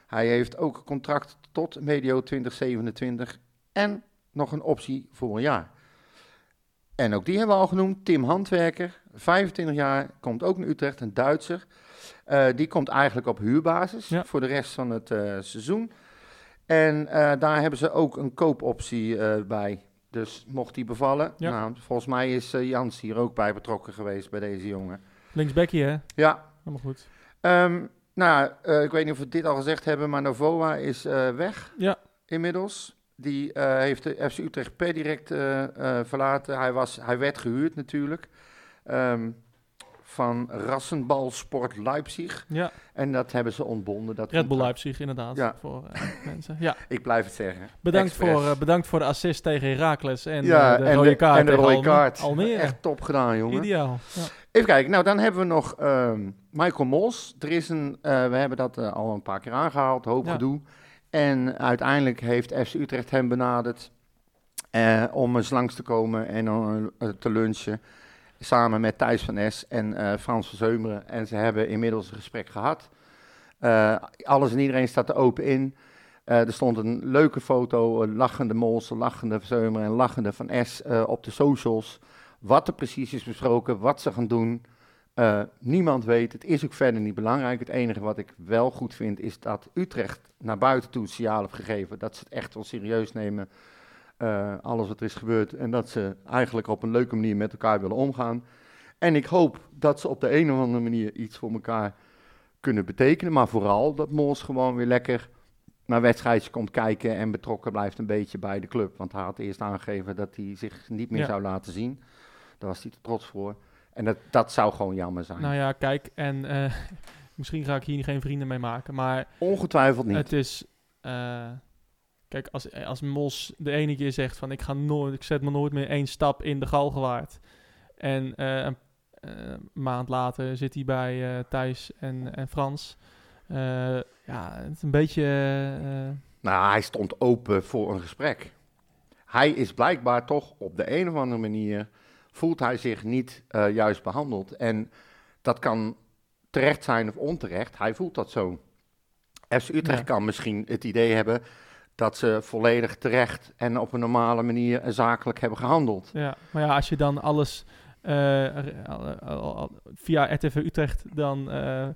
Hij heeft ook een contract tot medio 2027 en nog een optie voor een jaar. En ook die hebben we al genoemd, Tim Handwerker, 25 jaar, komt ook naar Utrecht, een Duitser. Eh, die komt eigenlijk op huurbasis Ja. voor de rest van het eh, seizoen. En eh, daar hebben ze ook een koopoptie bij. Dus mocht die bevallen, Ja. nou, volgens mij is Jans hier ook bij betrokken geweest bij deze jongen. Linksbekkie, hè? Ja, Helemaal goed. Ehm, nou, eh, ik weet niet of we dit al gezegd hebben, maar Novoa is eh, weg Ja. inmiddels. Die eh, heeft de FC Utrecht per direct verlaten. Hij, was, hij werd gehuurd natuurlijk ehm, van Rassenbal Sport Leipzig. Ja, En dat hebben ze ontbonden. Dat Red Bull. Leipzig inderdaad. Ja. Voor eh, mensen. Ja, Ik blijf het zeggen. bedankt voor, eh, bedankt voor de assist tegen Heracles en ja, eh, de en rode de, kaart en de tegen rode Alme- kaart. Almere. Echt top gedaan, jongen. Ideaal. Ja. Even kijken, nou dan hebben we nog ehm, Michael Mols. Er is een, we hebben dat al een paar keer aangehaald, hoop Ja. gedoe. En uiteindelijk heeft FC Utrecht hem benaderd om eens langs te komen en te lunchen. Samen met Thijs van Es en eh, Frans van Zeumeren. En ze hebben inmiddels een gesprek gehad. Eh, alles en iedereen staat er open in. Eh, er stond een leuke foto, lachende Mols, lachende van Zeumeren en lachende van eh, op de socials. Wat er precies is besproken, wat ze gaan doen. Niemand weet, het is ook verder niet belangrijk. Het enige wat ik wel goed vind is dat Utrecht naar buiten toe het signaal heeft gegeven dat ze het echt wel serieus nemen. Eh, alles wat er is gebeurd en dat ze eigenlijk op een leuke manier met elkaar willen omgaan. En ik hoop dat ze op de een of andere manier iets voor elkaar kunnen betekenen. Maar vooral dat Mols gewoon weer lekker naar wedstrijdjes komt kijken en betrokken blijft een beetje bij de club. Want hij had eerst aangegeven dat hij zich niet meer Ja. zou laten zien. Daar was hij te trots voor. En dat, dat zou gewoon jammer zijn. Nou ja, kijk, en eh, misschien ga ik hier geen vrienden mee maken, maar Ongetwijfeld niet. het is... eh, kijk, als, als Mos de ene keer zegt van ik, ga nooit, ik zet me nooit meer één stap in de Galgenwaard. En eh, een eh, maand later zit hij bij eh, Thijs en, en Frans. Ja, het is een beetje... Nou, hij stond open voor een gesprek. Hij is blijkbaar toch op de een of andere manier... voelt hij zich niet juist behandeld. En dat kan terecht zijn of onterecht. Hij voelt dat zo. FC Utrecht Ja. kan misschien het idee hebben... dat ze volledig terecht en op een normale manier zakelijk hebben gehandeld. Ja, maar ja, als je dan alles eh, al- via RTV Utrecht dan eh, eh,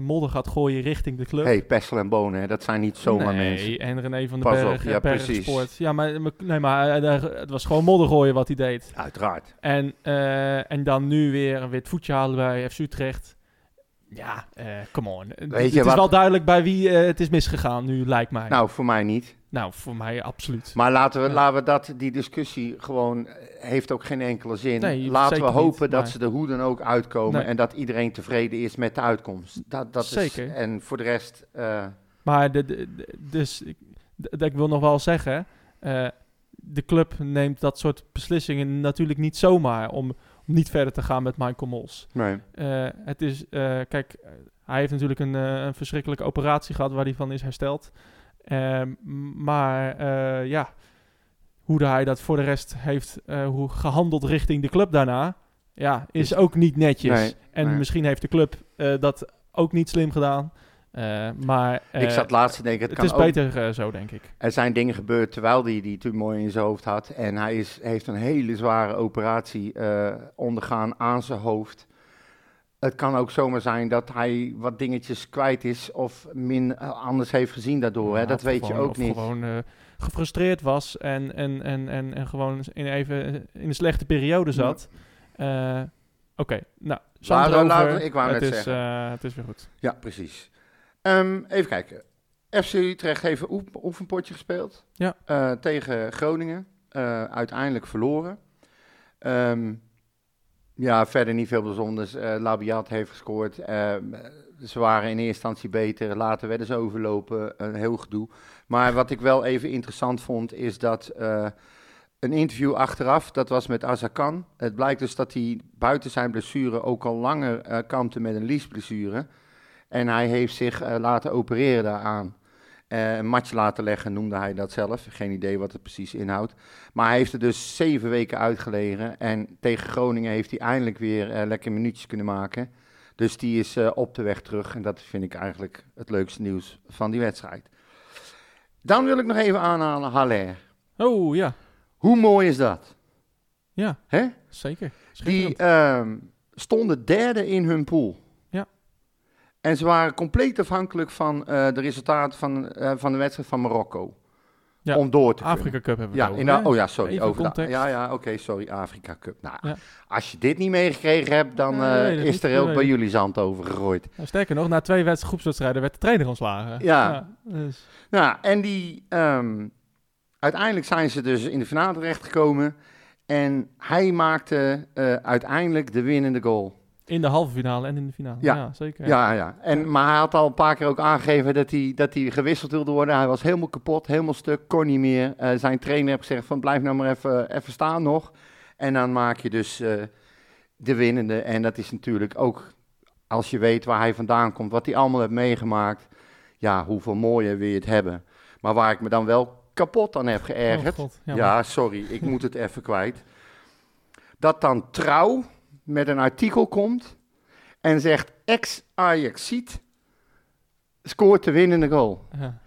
modder gaat gooien richting de club. hey, Pessel en Bonen, hè, dat zijn niet zomaar nee, mensen. en René van den Pas op, Berg, ja, ja, Berg precies. Sport. Ja, maar, nee, maar eh, het was gewoon modder gooien wat hij deed. Uiteraard. En, eh, en dan nu weer een wit voetje halen bij FC Utrecht. Ja, eh come on. Het- is wel duidelijk bij wie eh, het is misgegaan nu, lijkt mij. Nou, voor mij niet. Nou, voor mij absoluut. Maar laten we, Ja. laten we dat, die discussie gewoon, eh, heeft ook geen enkele zin. Nee, laten we hopen niet, dat maar- ze er hoe dan ook uitkomen Nee. en dat iedereen tevreden is met de uitkomst. Dat, dat Zeker. Is, en voor de rest, Maar de, de, de- dus ik, d- ik wil nog wel zeggen, de club neemt dat soort beslissingen natuurlijk niet zomaar om, om niet verder te gaan met Michael Mols. nee. Eh, het is, eh, kijk, hij heeft natuurlijk een, eh, een verschrikkelijke operatie gehad waar hij van is hersteld. Ehm, maar ja, hoe hij dat voor de rest heeft hoe gehandeld richting de club daarna, ja, is ook niet netjes. Nee, en nee. misschien heeft de club dat ook niet slim gedaan. Eh, maar ik eh, zat laatst te denken, het, het kan is beter eh, zo, denk ik. er zijn dingen gebeurd terwijl hij die tumor in zijn hoofd had. En hij is, heeft een hele zware operatie ondergaan aan zijn hoofd. Het kan ook zomaar zijn dat hij wat dingetjes kwijt is of min anders heeft gezien daardoor. hè? Dat weet je ook of niet. gewoon gefrustreerd was en, en, en, en, en gewoon in even in een slechte periode zat. Oké, nou, laten we- ik wou het net is, zeggen. het is weer goed. Ja, precies. Ehm, even kijken. FC Utrecht heeft een oef- oefenpotje gespeeld. Ja. Eh, tegen Groningen. Eh, uiteindelijk verloren. Ehm, ja, verder niet veel bijzonders. Eh Labiat heeft gescoord. Ehm, ze waren in eerste instantie beter. Later werden ze overlopen. Een heel gedoe. Maar wat ik wel even interessant vond, is dat een interview achteraf, dat was met Azarkan. Het blijkt dus dat hij buiten zijn blessure ook al langer kampte met een liesblessure. En hij heeft zich eh, laten opereren daaraan. Eh, een matje laten leggen, noemde hij dat zelf. Geen idee wat het precies inhoudt. Maar hij heeft er dus zeven weken uitgelegen. En tegen Groningen heeft hij eindelijk weer eh, lekker minuutjes kunnen maken. Dus die is op de weg terug. En dat vind ik eigenlijk het leukste nieuws van die wedstrijd. Dan wil ik nog even aanhalen Haller. Oh ja, Hoe mooi is dat? ja, Hè? zeker. Die ehm, stonden derde in hun pool. En ze waren compleet afhankelijk van eh, de resultaten van, eh, van de wedstrijd van Marokko. Ja, Om door te kunnen. Afrika Cup hebben we Ja, het over, in de- oh ja, sorry. Even over de- ja, ja, oké, sorry. Afrika Cup. Nou, Ja. als je dit niet meegekregen hebt, dan Nee, eh, nee, is er ook bij jullie zand over gegooid. Nou, sterker nog, na twee wedst- groepswedstrijden werd de trainer ontslagen. Ja. dus, Nou, en die, ehm, uiteindelijk zijn ze dus in de finale terechtgekomen. En hij maakte uiteindelijk de winnende goal. In de halve finale en in de finale. Ja. Ja, zeker. Ja, ja. En, maar hij had al een paar keer ook aangegeven dat hij, dat hij gewisseld wilde worden. Hij was helemaal kapot, helemaal stuk, kon niet meer. Eh, zijn trainer heeft gezegd van blijf nou maar even, even staan nog. En dan maak je dus eh, de winnende. En dat is natuurlijk ook, als je weet waar hij vandaan komt, wat hij allemaal heeft meegemaakt. Ja, hoeveel mooier wil je het hebben. Maar waar ik me dan wel kapot aan heb geërgerd. Oh, God, ja, sorry, ik moet het even kwijt. Dat dan trouw met een artikel komt en zegt ex-Ajaxiet scoort de winnende goal. Ja.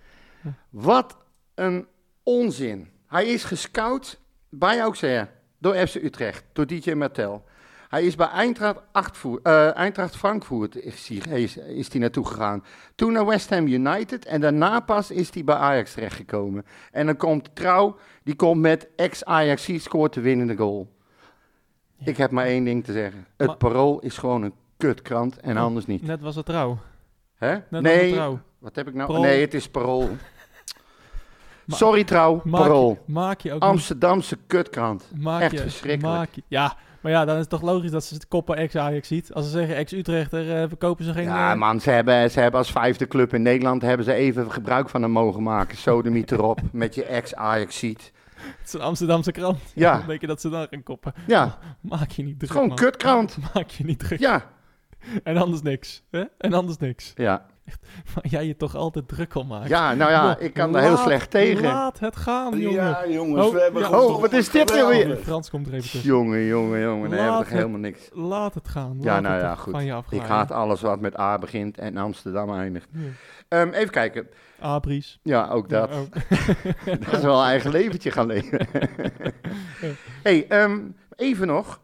Wat een onzin. Hij is gescout bij Auxerre door FC Utrecht, door DJ Martel. Hij is bij Eintracht, Achtvoer- eh, Eintracht Frankfurt is hij, is, is hij naartoe gegaan. Toen naar West Ham United en daarna pas is hij bij Ajax terechtgekomen. En dan komt Trouw, die komt met ex-Ajax scoort de winnende goal. Ja. Ik heb maar één ding te zeggen. Het Maar- Parool is gewoon een kutkrant en anders niet. Net was het trouw. Hè? Net was het Nee, trouw. wat heb ik nou? Parool. Nee, het is Parool. Sorry trouw, Maak Parool. maak je ook niet- Amsterdamse kutkrant. maak echt je, verschrikkelijk. Maak je, ja, maar ja, dan is het toch logisch dat ze het koppen ex-Ajax ziet. Als ze zeggen ex-Utrechter, eh verkopen ze geen... Ja, eh, man, ze hebben, ze hebben als vijfde club in Nederland hebben ze even gebruik van hem mogen maken. Sodemiet erop, met je ex-Ajax-ziet. Het is een Amsterdamse krant. Ja. Dan denk je dat ze dan gaan koppen. Ja, Maak je niet druk, gewoon man. kutkrant. Maak je niet druk. Ja, En anders niks. Hè? En anders niks. ja. Maar jij je toch altijd druk al maakt. ja nou ja, ik kan daar heel laat- slecht tegen. Laat het gaan, jongen. Ja, jongens, Oh, we hebben ja. Oh, wat is dit nou weer? Frans komt er even tussen. Jongen, jongen, jongen, daar hebben we helemaal niks. Laat het gaan. Ja, nou het ja, goed. Van je Ik haat alles wat met A begint en Amsterdam eindigt. Ja. Ehm, even kijken. Abries. Ja, ook dat. Ja, ook. Dat is wel een eigen leventje gaan leven. hey, ehm, even nog.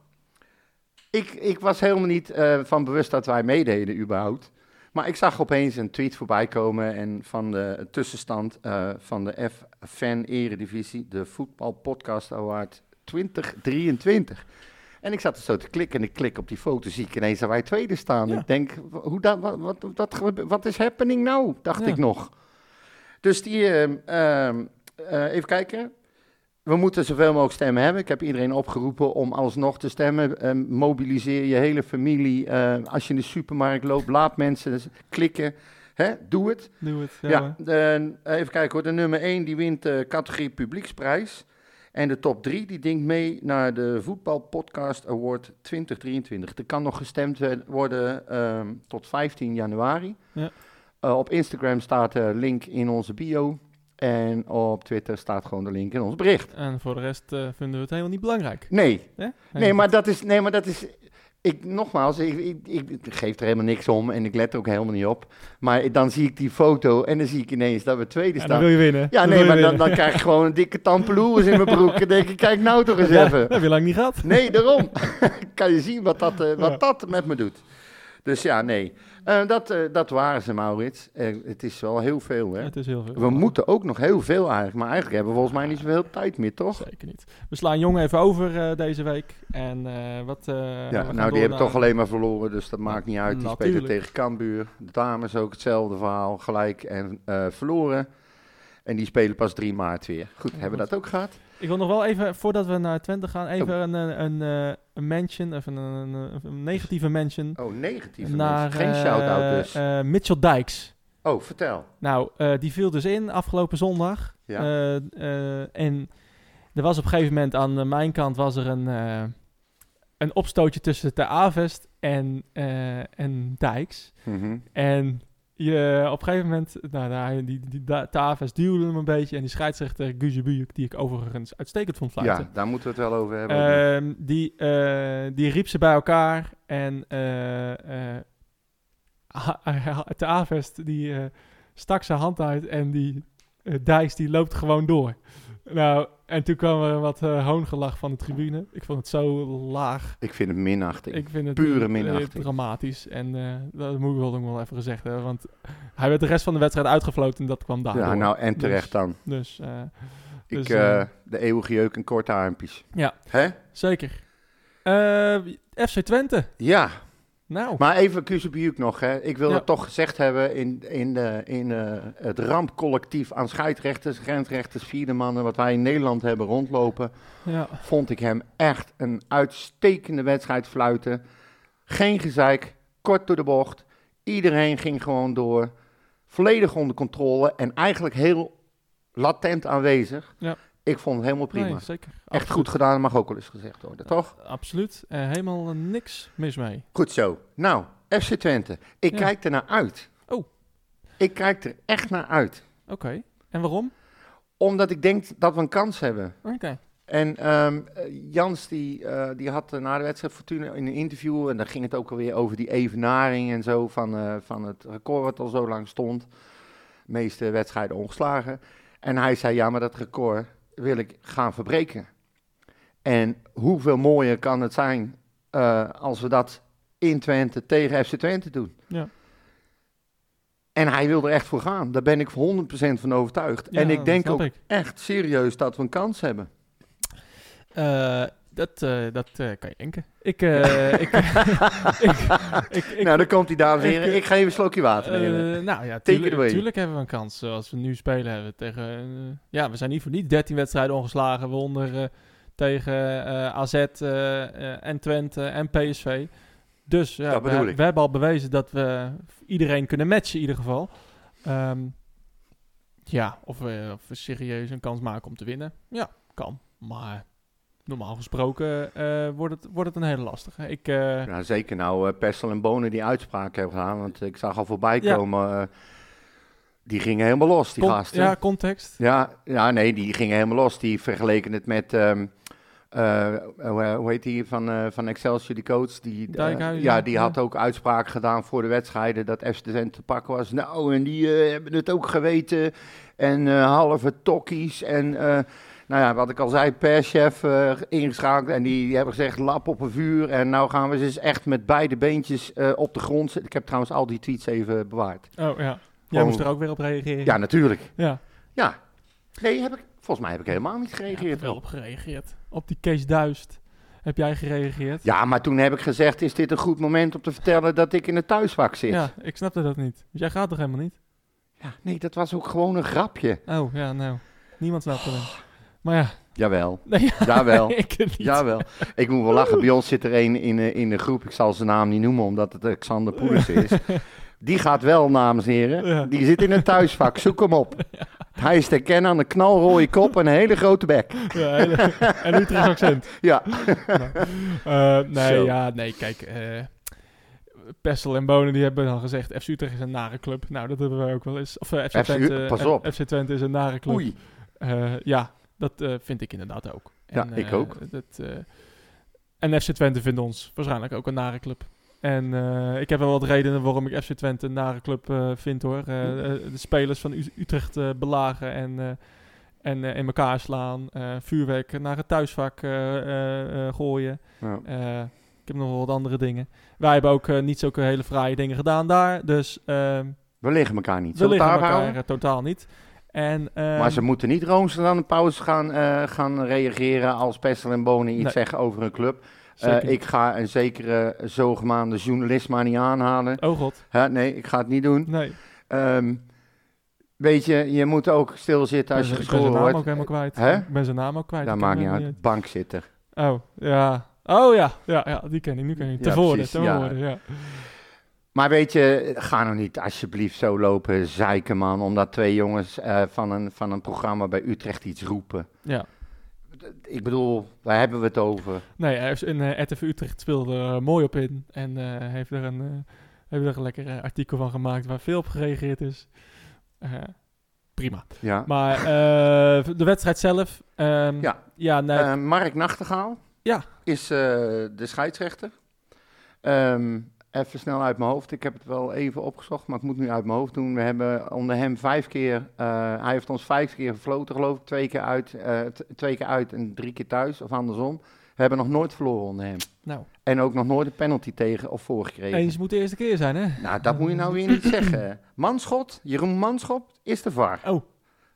Ik, ik was helemaal niet eh, van bewust dat wij meededen überhaupt. Maar ik zag opeens een tweet voorbij komen en van de tussenstand eh, van de F-Fan Eredivisie, de Voetbal Podcast Award 2023. En ik zat er zo te klikken en ik klik op die foto, zie ik ineens dat wij tweede staan. Ja. Ik denk, hoe dat, wat, wat, wat, wat is happening nou, dacht Ja. ik nog. Dus die, ehm, eh, even kijken. We moeten zoveel mogelijk stemmen hebben. Ik heb iedereen opgeroepen om alsnog te stemmen. Ehm, mobiliseer je hele familie. Eh, als je in de supermarkt loopt, laat mensen klikken. Hè? Doe het. Doe het. Ja, Ja, hoor. de- even kijken hoor. De nummer 1 die wint de categorie publieksprijs. En de top 3 die denkt mee naar de Voetbal Podcast Award 2023. Er kan nog gestemd worden ehm, tot 15 januari. Ja. Eh, op Instagram staat de link in onze bio. En op Twitter staat gewoon de link in ons bericht. En voor de rest eh, vinden we het helemaal niet belangrijk. Nee, nee, maar dat is, nee, maar dat is, ik, nogmaals, ik, ik, ik geef er helemaal niks om en ik let er ook helemaal niet op. Maar dan zie ik die foto en dan zie ik ineens dat we tweede Ja, staan. dan wil je winnen. Ja, Dan nee, maar dan, dan krijg ik gewoon een dikke tampeloeris in mijn broek. En denk ik, kijk nou toch eens Ja, even. dat heb je lang niet gehad. Nee, daarom. kan je zien wat dat, eh, wat Ja. dat met me doet. Dus ja, nee. Eh, dat, eh, dat waren ze, Maurits. Eh, het is wel heel veel, hè. Het is heel veel. We moeten ook nog heel veel eigenlijk. Maar eigenlijk hebben we volgens mij niet zoveel tijd meer, toch? Zeker niet. We slaan Jong even over deze week. En wat... Ja, nou, die hebben toch alleen maar verloren, dus dat maakt niet uit. Die spelen tegen Cambuur. De dames ook hetzelfde verhaal, gelijk en verloren. En die spelen pas 3 maart weer. Goed, Ja, hebben we dat ook gehad? Ik wil nog wel even, voordat we naar Twente gaan, even een, een, een, eh, een mention, even een, een, een negatieve mention. Oh, negatieve naar. Geen eh, shout-out dus. eh, Mitchell Dijks. oh, vertel. Nou, eh, die viel dus in afgelopen zondag. Ja. Eh, eh, en er was op een gegeven moment aan eh, mijn kant was er een, eh, een opstootje tussen de Avest en, eh, en Dijks. Mhm. En je, op een gegeven moment, nou, nou, die, die, die Taves duwde hem een beetje. En die scheidsrechter Guzebujuk, die ik overigens uitstekend vond fluiten. Ja, daar moeten we het wel over hebben. Ehm, die, eh, die riep ze bij elkaar. En eh, eh, ha- de Avest die eh, stak zijn hand uit en die eh, Dijs die loopt gewoon door. Nou, en toen kwam er wat eh, hoongelach van de tribune. Ik vond het zo laag. Ik vind het minachting. Ik vind het Pure eh, minachting. dramatisch. En eh, dat moet ik wel nog wel even gezegd hebben. Want hij werd de rest van de wedstrijd uitgefloten en dat kwam daardoor. ja, nou en terecht Dus- dan. Dus Ik, dus, de eeuwige jeuk en korte armpjes. Ja. Hè? zeker. FC Twente. Ja, Nou, maar even Kuzebujuk nog. Hè. Ik wil Ja. het toch gezegd hebben in, in, de, in eh, het rampcollectief aan scheidsrechters, grensrechters, vierde mannen, wat wij in Nederland hebben rondlopen, ja. vond ik hem echt een uitstekende wedstrijd fluiten. Geen gezeik, kort door de bocht. Iedereen ging gewoon door. Volledig onder controle en eigenlijk heel latent aanwezig. Ja. Ik vond het helemaal prima. Nee, zeker. Echt goed gedaan, mag ook wel eens gezegd worden, toch? Absoluut. Eh, helemaal eh, niks mis mee. Goed zo. Nou, FC Twente. Ik Ja. kijk er naar uit. Oh. Ik kijk er echt naar uit. Oké. En waarom? Omdat ik denk dat we een kans hebben. Oké. En ehm, eh, Jans die, eh, die had eh, na de wedstrijd Fortuna in een interview, en dan ging het ook alweer over die evenaring en zo van, eh, van het record wat al zo lang stond. De meeste wedstrijden ongeslagen. En hij zei, ja, maar dat record wil ik gaan verbreken. En hoeveel mooier kan het zijn eh, als we dat in Twente tegen FC Twente doen. Ja. En hij wil er echt voor gaan. Daar ben ik voor 100% van overtuigd. Ja, en ik denk ook ik. echt serieus dat we een kans hebben. Eh, dat eh, dat kan je denken. Ik, ik, ik, nou, dan komt hij, dames en ik, heren. Ik ga even een slokje water nemen. nou ja, it tuurlijk, away. tuurlijk hebben we een kans zoals we nu spelen hebben tegen... ja, we zijn niet voor niet 13 wedstrijden ongeslagen. Waaronder eh, tegen eh, AZ eh, eh, en Twente en PSV. Dus ja, we, hebben al bewezen dat we iedereen kunnen matchen in ieder geval. Ehm, ja, of we, of we serieus een kans maken om te winnen. Ja, kan. Maar normaal gesproken wordt, het, wordt het een hele lastige. Ik, Nou, zeker nou uh, Persel en Bonen die uitspraak hebben gedaan. Want ik zag al voorbij Ja. komen. die gingen helemaal los, die con- gasten. ja, context. Ja, ja, nee, die gingen helemaal los. Die vergeleken het met, ehm, eh, hoe, hoe heet die van, eh, van Excelsior, die coach? Die, eh, ja, die had ook uitspraken gedaan voor de wedstrijden dat FC Twente te pakken was. Nou, en die eh, hebben het ook geweten. En eh, halve tokkies en... eh, nou ja, wat ik al zei, perschef eh ingeschakeld en die hebben gezegd lap op een vuur. En nou gaan we ze eens echt met beide beentjes eh, op de grond zitten. Ik heb trouwens al die tweets even bewaard. Oh ja. Jij moest er ook weer op reageren. Ja, natuurlijk. ja. Ja. Nee, heb ik, volgens mij heb ik helemaal niet Ik gereageerd. heb er wel op gereageerd. Op die Kees Duist heb jij gereageerd. Ja, maar toen heb ik gezegd, is dit een goed moment om te vertellen dat ik in het thuisvak zit? Ja, ik snapte dat niet. Dus jij gaat toch helemaal niet? Ja, nee, dat was ook gewoon een grapje. Oh, ja, nou. Niemand snapte het. Maar ja, Jawel, nee, ja, jawel, ik niet. jawel. Ik moet wel lachen, bij ons zit er een in, eh, in de groep, ik zal zijn naam niet noemen omdat het Xander Poelers is. Die gaat wel, dames en heren. Ja. Die zit in een thuisvak, zoek hem op. Hij is te kennen aan een knalrooie kop en een hele grote bek. Ja, hele- en Utrecht accent. Ja, Eh, nee, Zo. ja, nee, kijk. eh Pessel en Bonen die hebben dan gezegd... FC Utrecht is een nare club. Nou, dat hebben wij ook wel eens. Of eh, FC, FC Twente, pas op. FC Twente is een nare club. oei. Ja, dat vind ik inderdaad ook. Ja, ik ook. Dat, en FC Twente vindt ons waarschijnlijk ook een nare club. En eh, ik heb wel wat redenen waarom ik FC Twente een nare club eh, vind hoor. Eh, eh, de spelers van U- Utrecht belagen en, en in elkaar slaan. vuurwerk naar het thuisvak gooien. Ja. Ik heb nog wel wat andere dingen. Wij hebben ook niet zulke hele fraaie dingen gedaan daar. Dus ehm, We liggen elkaar niet. we liggen elkaar totaal niet. En, Maar ehm, ze moeten niet roomser dan een pauze gaan, gaan reageren als Pessel en Bonen iets Nee. zeggen over een club. Eh, ik ga een zekere zogenaamde journalist maar niet aanhalen. Oh god, nee, ik ga het niet doen. nee. Ehm, weet je, je moet ook stilzitten als je ik ben zijn naam wordt. ook helemaal kwijt. Hè? Ik ben zijn naam ook kwijt. Dat maakt niet uit. Bankzitter. Oh, ja. Oh ja, ja, ja, die ken ik. Nu ken ik. Te Ja, voren, precies, te ja. voren, ja. Maar weet je, ga nou niet alsjeblieft zo lopen zeiken, man. Omdat twee jongens eh, van, een, van een programma bij Utrecht iets roepen. ja. Ik bedoel, waar hebben we het over? Nee, hij heeft in eh RTV Utrecht speelde er mooi op in. En eh, heeft er een, eh, heeft er een lekker eh, artikel van gemaakt waar veel op gereageerd is. Eh, prima. Ja. Maar eh, de wedstrijd zelf. ehm, Ja. Ja, nee. Eh, Mark Nachtegaal Ja. is eh, de scheidsrechter. Ehm, even snel uit mijn hoofd. Ik heb het wel even opgezocht, maar ik moet nu uit mijn hoofd doen. We hebben onder hem vijf keer, eh, hij heeft ons vijf keer gefloten geloof ik. Twee keer uit, eh, twee keer uit en drie keer thuis, of andersom. We hebben nog nooit verloren onder hem. Nou, En ook nog nooit een penalty tegen of voorgekregen. eens moet de eerste keer zijn, hè? Nou, dat moet je nou weer niet zeggen. Manschot, Jeroen Manschot, is de VAR. Oh,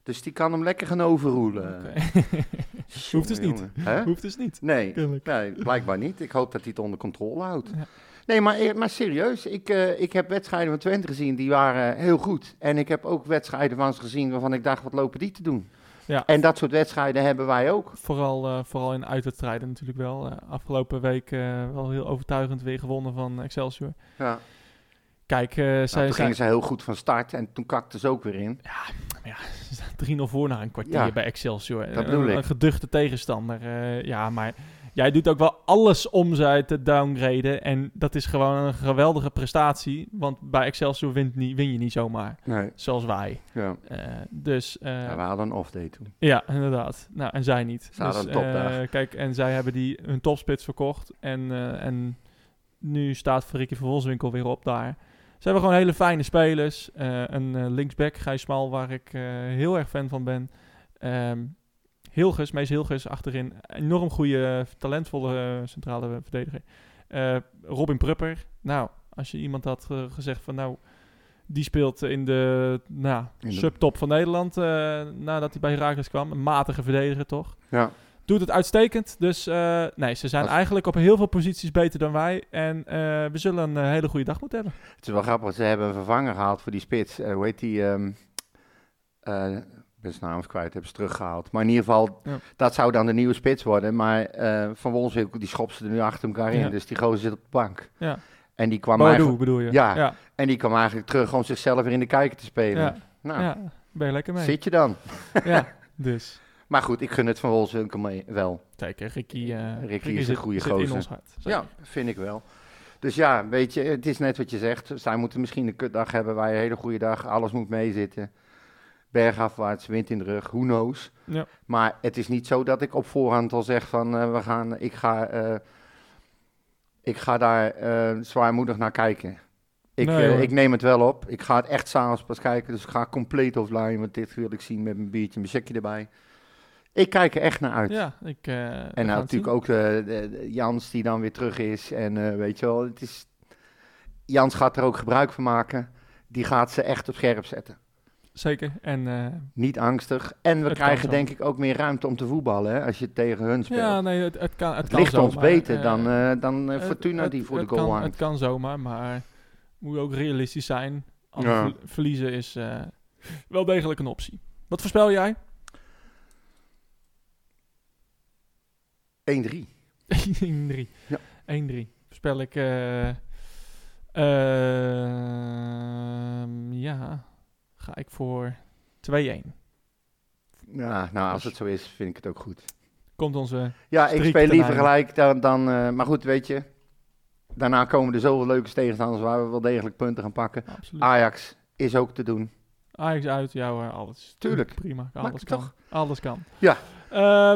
Dus die kan hem lekker gaan overroelen. oké. Hoeft dus niet. Hoeft dus niet. Nee, nee, blijkbaar niet. Ik hoop dat hij het onder controle houdt. Ja. Nee, maar, eh, maar serieus, ik, eh, ik heb wedstrijden van Twente gezien, die waren heel goed. En ik heb ook wedstrijden van ze gezien waarvan ik dacht, wat lopen die te doen? Ja. En dat soort wedstrijden hebben wij ook. Vooral, eh, vooral in uitwedstrijden natuurlijk wel. Afgelopen week wel heel overtuigend weer gewonnen van Excelsior. Ja. Kijk, Nou, zij toen gingen ze heel goed van start en toen kakten ze ook weer in. 3-0 voor na een kwartier Ja, bij Excelsior. dat Een- bedoel een, ik. een geduchte tegenstander. ja, maar jij doet ook wel alles om zij te downgraden. En dat is gewoon een geweldige prestatie. Want bij Excelsior wint niet, win je niet zomaar. Nee, Zoals wij. ja. Eh, dus eh, ja we hadden een off-day toen. Ja, inderdaad. Nou, en zij niet. Ze hadden dus, een topdag. eh, kijk, en zij hebben die hun topspits verkocht. En, en nu staat Verrikke van Wolfswinkel weer op daar. Ze hebben gewoon hele fijne spelers. Een linksback, Gijs Smal, waar ik heel erg fan van ben. Ehm Hilgers, Mees Hilgers achterin. Enorm goede, talentvolle eh, centrale verdediger. Eh, Robin Prupper. Nou, als je iemand had eh, gezegd van nou... Die speelt in de, nou, In de- subtop van Nederland eh, nadat hij bij Herakles kwam. Een matige verdediger toch? Ja. Doet het uitstekend. Dus eh, nee, ze zijn Als- eigenlijk op heel veel posities beter dan wij. En eh, we zullen een eh, hele goede dag moeten hebben. Het is wel grappig, ze hebben een vervanger gehaald voor die spits. Eh, hoe heet die? ehm eh, ben zijn naam kwijt, hebben ze teruggehaald. Maar in ieder geval, Ja. dat zou dan de nieuwe spits worden. Maar eh, Van Wolfswinkel, die ze er nu achter elkaar in. Ja. Dus die gozer zit op de bank. Ja. En die kwam, Boadu eigenlijk, bedoel je? Ja. ja. en die kwam eigenlijk terug om zichzelf weer in de kijker te spelen. Nou. Ben je lekker mee? zit je dan. Ja, dus. Maar goed, ik gun het Van Wolfswinkel mee, wel. Ricky, eh Ricky is een goede zit in gozer. ons hart. Ja, vind ik wel. Dus ja, weet je, het is net wat je zegt. Zij moeten misschien een kutdag hebben, wij een hele goede dag. Alles moet meezitten. Bergafwaarts, wind in de rug, who knows. Ja. Maar het is niet zo dat ik op voorhand al zeg van, eh, we gaan, ik ga, eh, ik ga daar eh, zwaarmoedig naar kijken. Ik, Nee, ik neem het wel op. Ik ga het echt s'avonds pas kijken, dus ik ga compleet offline, want dit wil ik zien met mijn biertje, mijn checkje erbij. Ik kijk er echt naar uit. Ja, ik, En nou, natuurlijk ook de, Jans die dan weer terug is. En weet je wel, het is, Jans gaat er ook gebruik van maken. Die gaat ze echt op scherp zetten. Zeker. En eh, Niet angstig. En we krijgen denk ik ook meer ruimte om te voetballen hè, als je tegen hun speelt. ja, nee, het, het kan. Het, het kan ligt ons zomaar. beter Eh, dan, eh, dan eh, Fortuna die voor de goal kan, hangt. Het kan zomaar, maar moet je ook realistisch zijn. Ja. ver- verliezen is wel degelijk een optie. Wat voorspel jij? 1-3. 1-3. Ja. 1-3. Voorspel ik... ja, ga ik voor 2-1. Ja, nou als het zo is, vind ik het ook goed. Komt onze... Ja, ik speel liever gelijk dan... dan eh, maar goed, weet je. Daarna komen er zoveel leuke tegenstanders waar we wel degelijk punten gaan pakken. Absoluut. Ajax is ook te doen. Ajax uit, jou alles. Tuurlijk. Prima, alles kan. toch? Alles kan. Ja.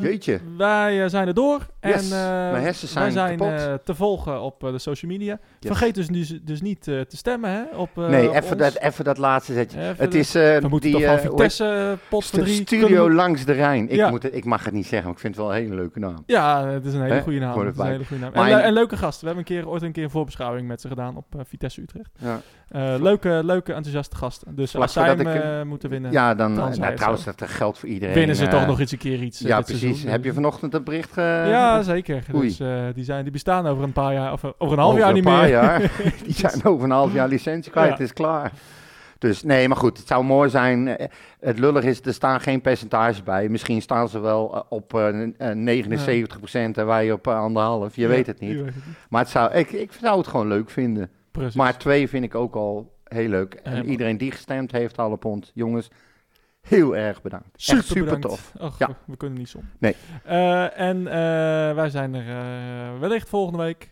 Jeetje. wij eh, zijn er door. Yes, En eh, mijn hersens wij zijn zijn kapot. eh, te volgen op de social media. Yes. Vergeet dus, dus, dus niet te stemmen hè, op, nee, op even dat, even dat laatste zetje. Even Het is we moeten die toch Vitesse pot Stu- Studio langs de Rijn. Ik, Ja. moet het, ik mag het niet zeggen, maar ik vind het wel een hele leuke naam. Ja, het is een hele goede naam. Hoor Het is een hele goede naam. En, en leuke gasten. We hebben een keer, ooit een keer een voorbeschouwing met ze gedaan op Vitesse Utrecht. Ja, Eh, leuke, leuke, enthousiaste gasten. Dus Vlak als zij hem voordat ik eh, moeten winnen, ja dan, eh, nou, het trouwens, dat geldt voor iedereen. winnen ze eh, toch nog eens een keer iets eh, Ja, precies. seizoen. Heb je vanochtend een bericht ge... Ja, zeker. Oei. Dus, eh, die, zijn, die bestaan over een paar jaar, of eh, over een half over jaar een niet paar meer. jaar. Die zijn over een half jaar licentie kwijt, Ja. het is klaar. Dus nee, maar goed, het zou mooi zijn. Eh, Het lullig is, er staan geen percentages bij. Misschien staan ze wel eh, op eh, eh, 79% en wij op eh, anderhalf. Je Ja, weet het niet. je weet het niet. Maar het zou, ik, ik zou het gewoon leuk vinden. Precies. Maar twee vind ik ook al heel leuk. En Helemaal. iedereen die gestemd heeft, alle pond. Jongens, heel erg bedankt. super, Echt super bedankt. tof. Och, Ja. we, we kunnen niet zonder. Nee. Eh, en eh, wij zijn er eh, wellicht volgende week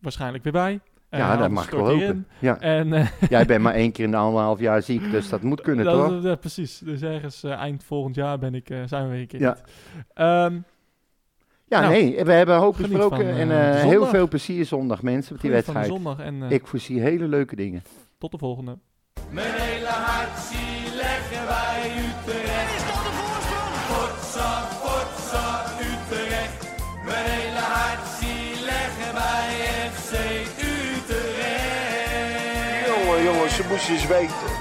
waarschijnlijk weer bij. Ja, dat mag ik wel hopen. Ja. En, Jij bent maar één keer in de anderhalf jaar ziek, dus dat moet kunnen, dat, toch? ja, precies. Dus ergens eind volgend jaar ben ik, zijn we weer een keer Ja. niet. Ja, Nou, nee, we hebben hoop geniet besproken. van, en de heel veel plezier zondag, mensen, met die Geniet wedstrijd. zondag en eh, Ik voorzie hele leuke dingen. tot de volgende. Mijn hele hart zie leggen wij Utrecht. Is dat de voorsprong? Potsa, potsa, Utrecht. Mijn hele hart zie leggen wij FC Utrecht. Jongen, jongens, ze moesten eens weten.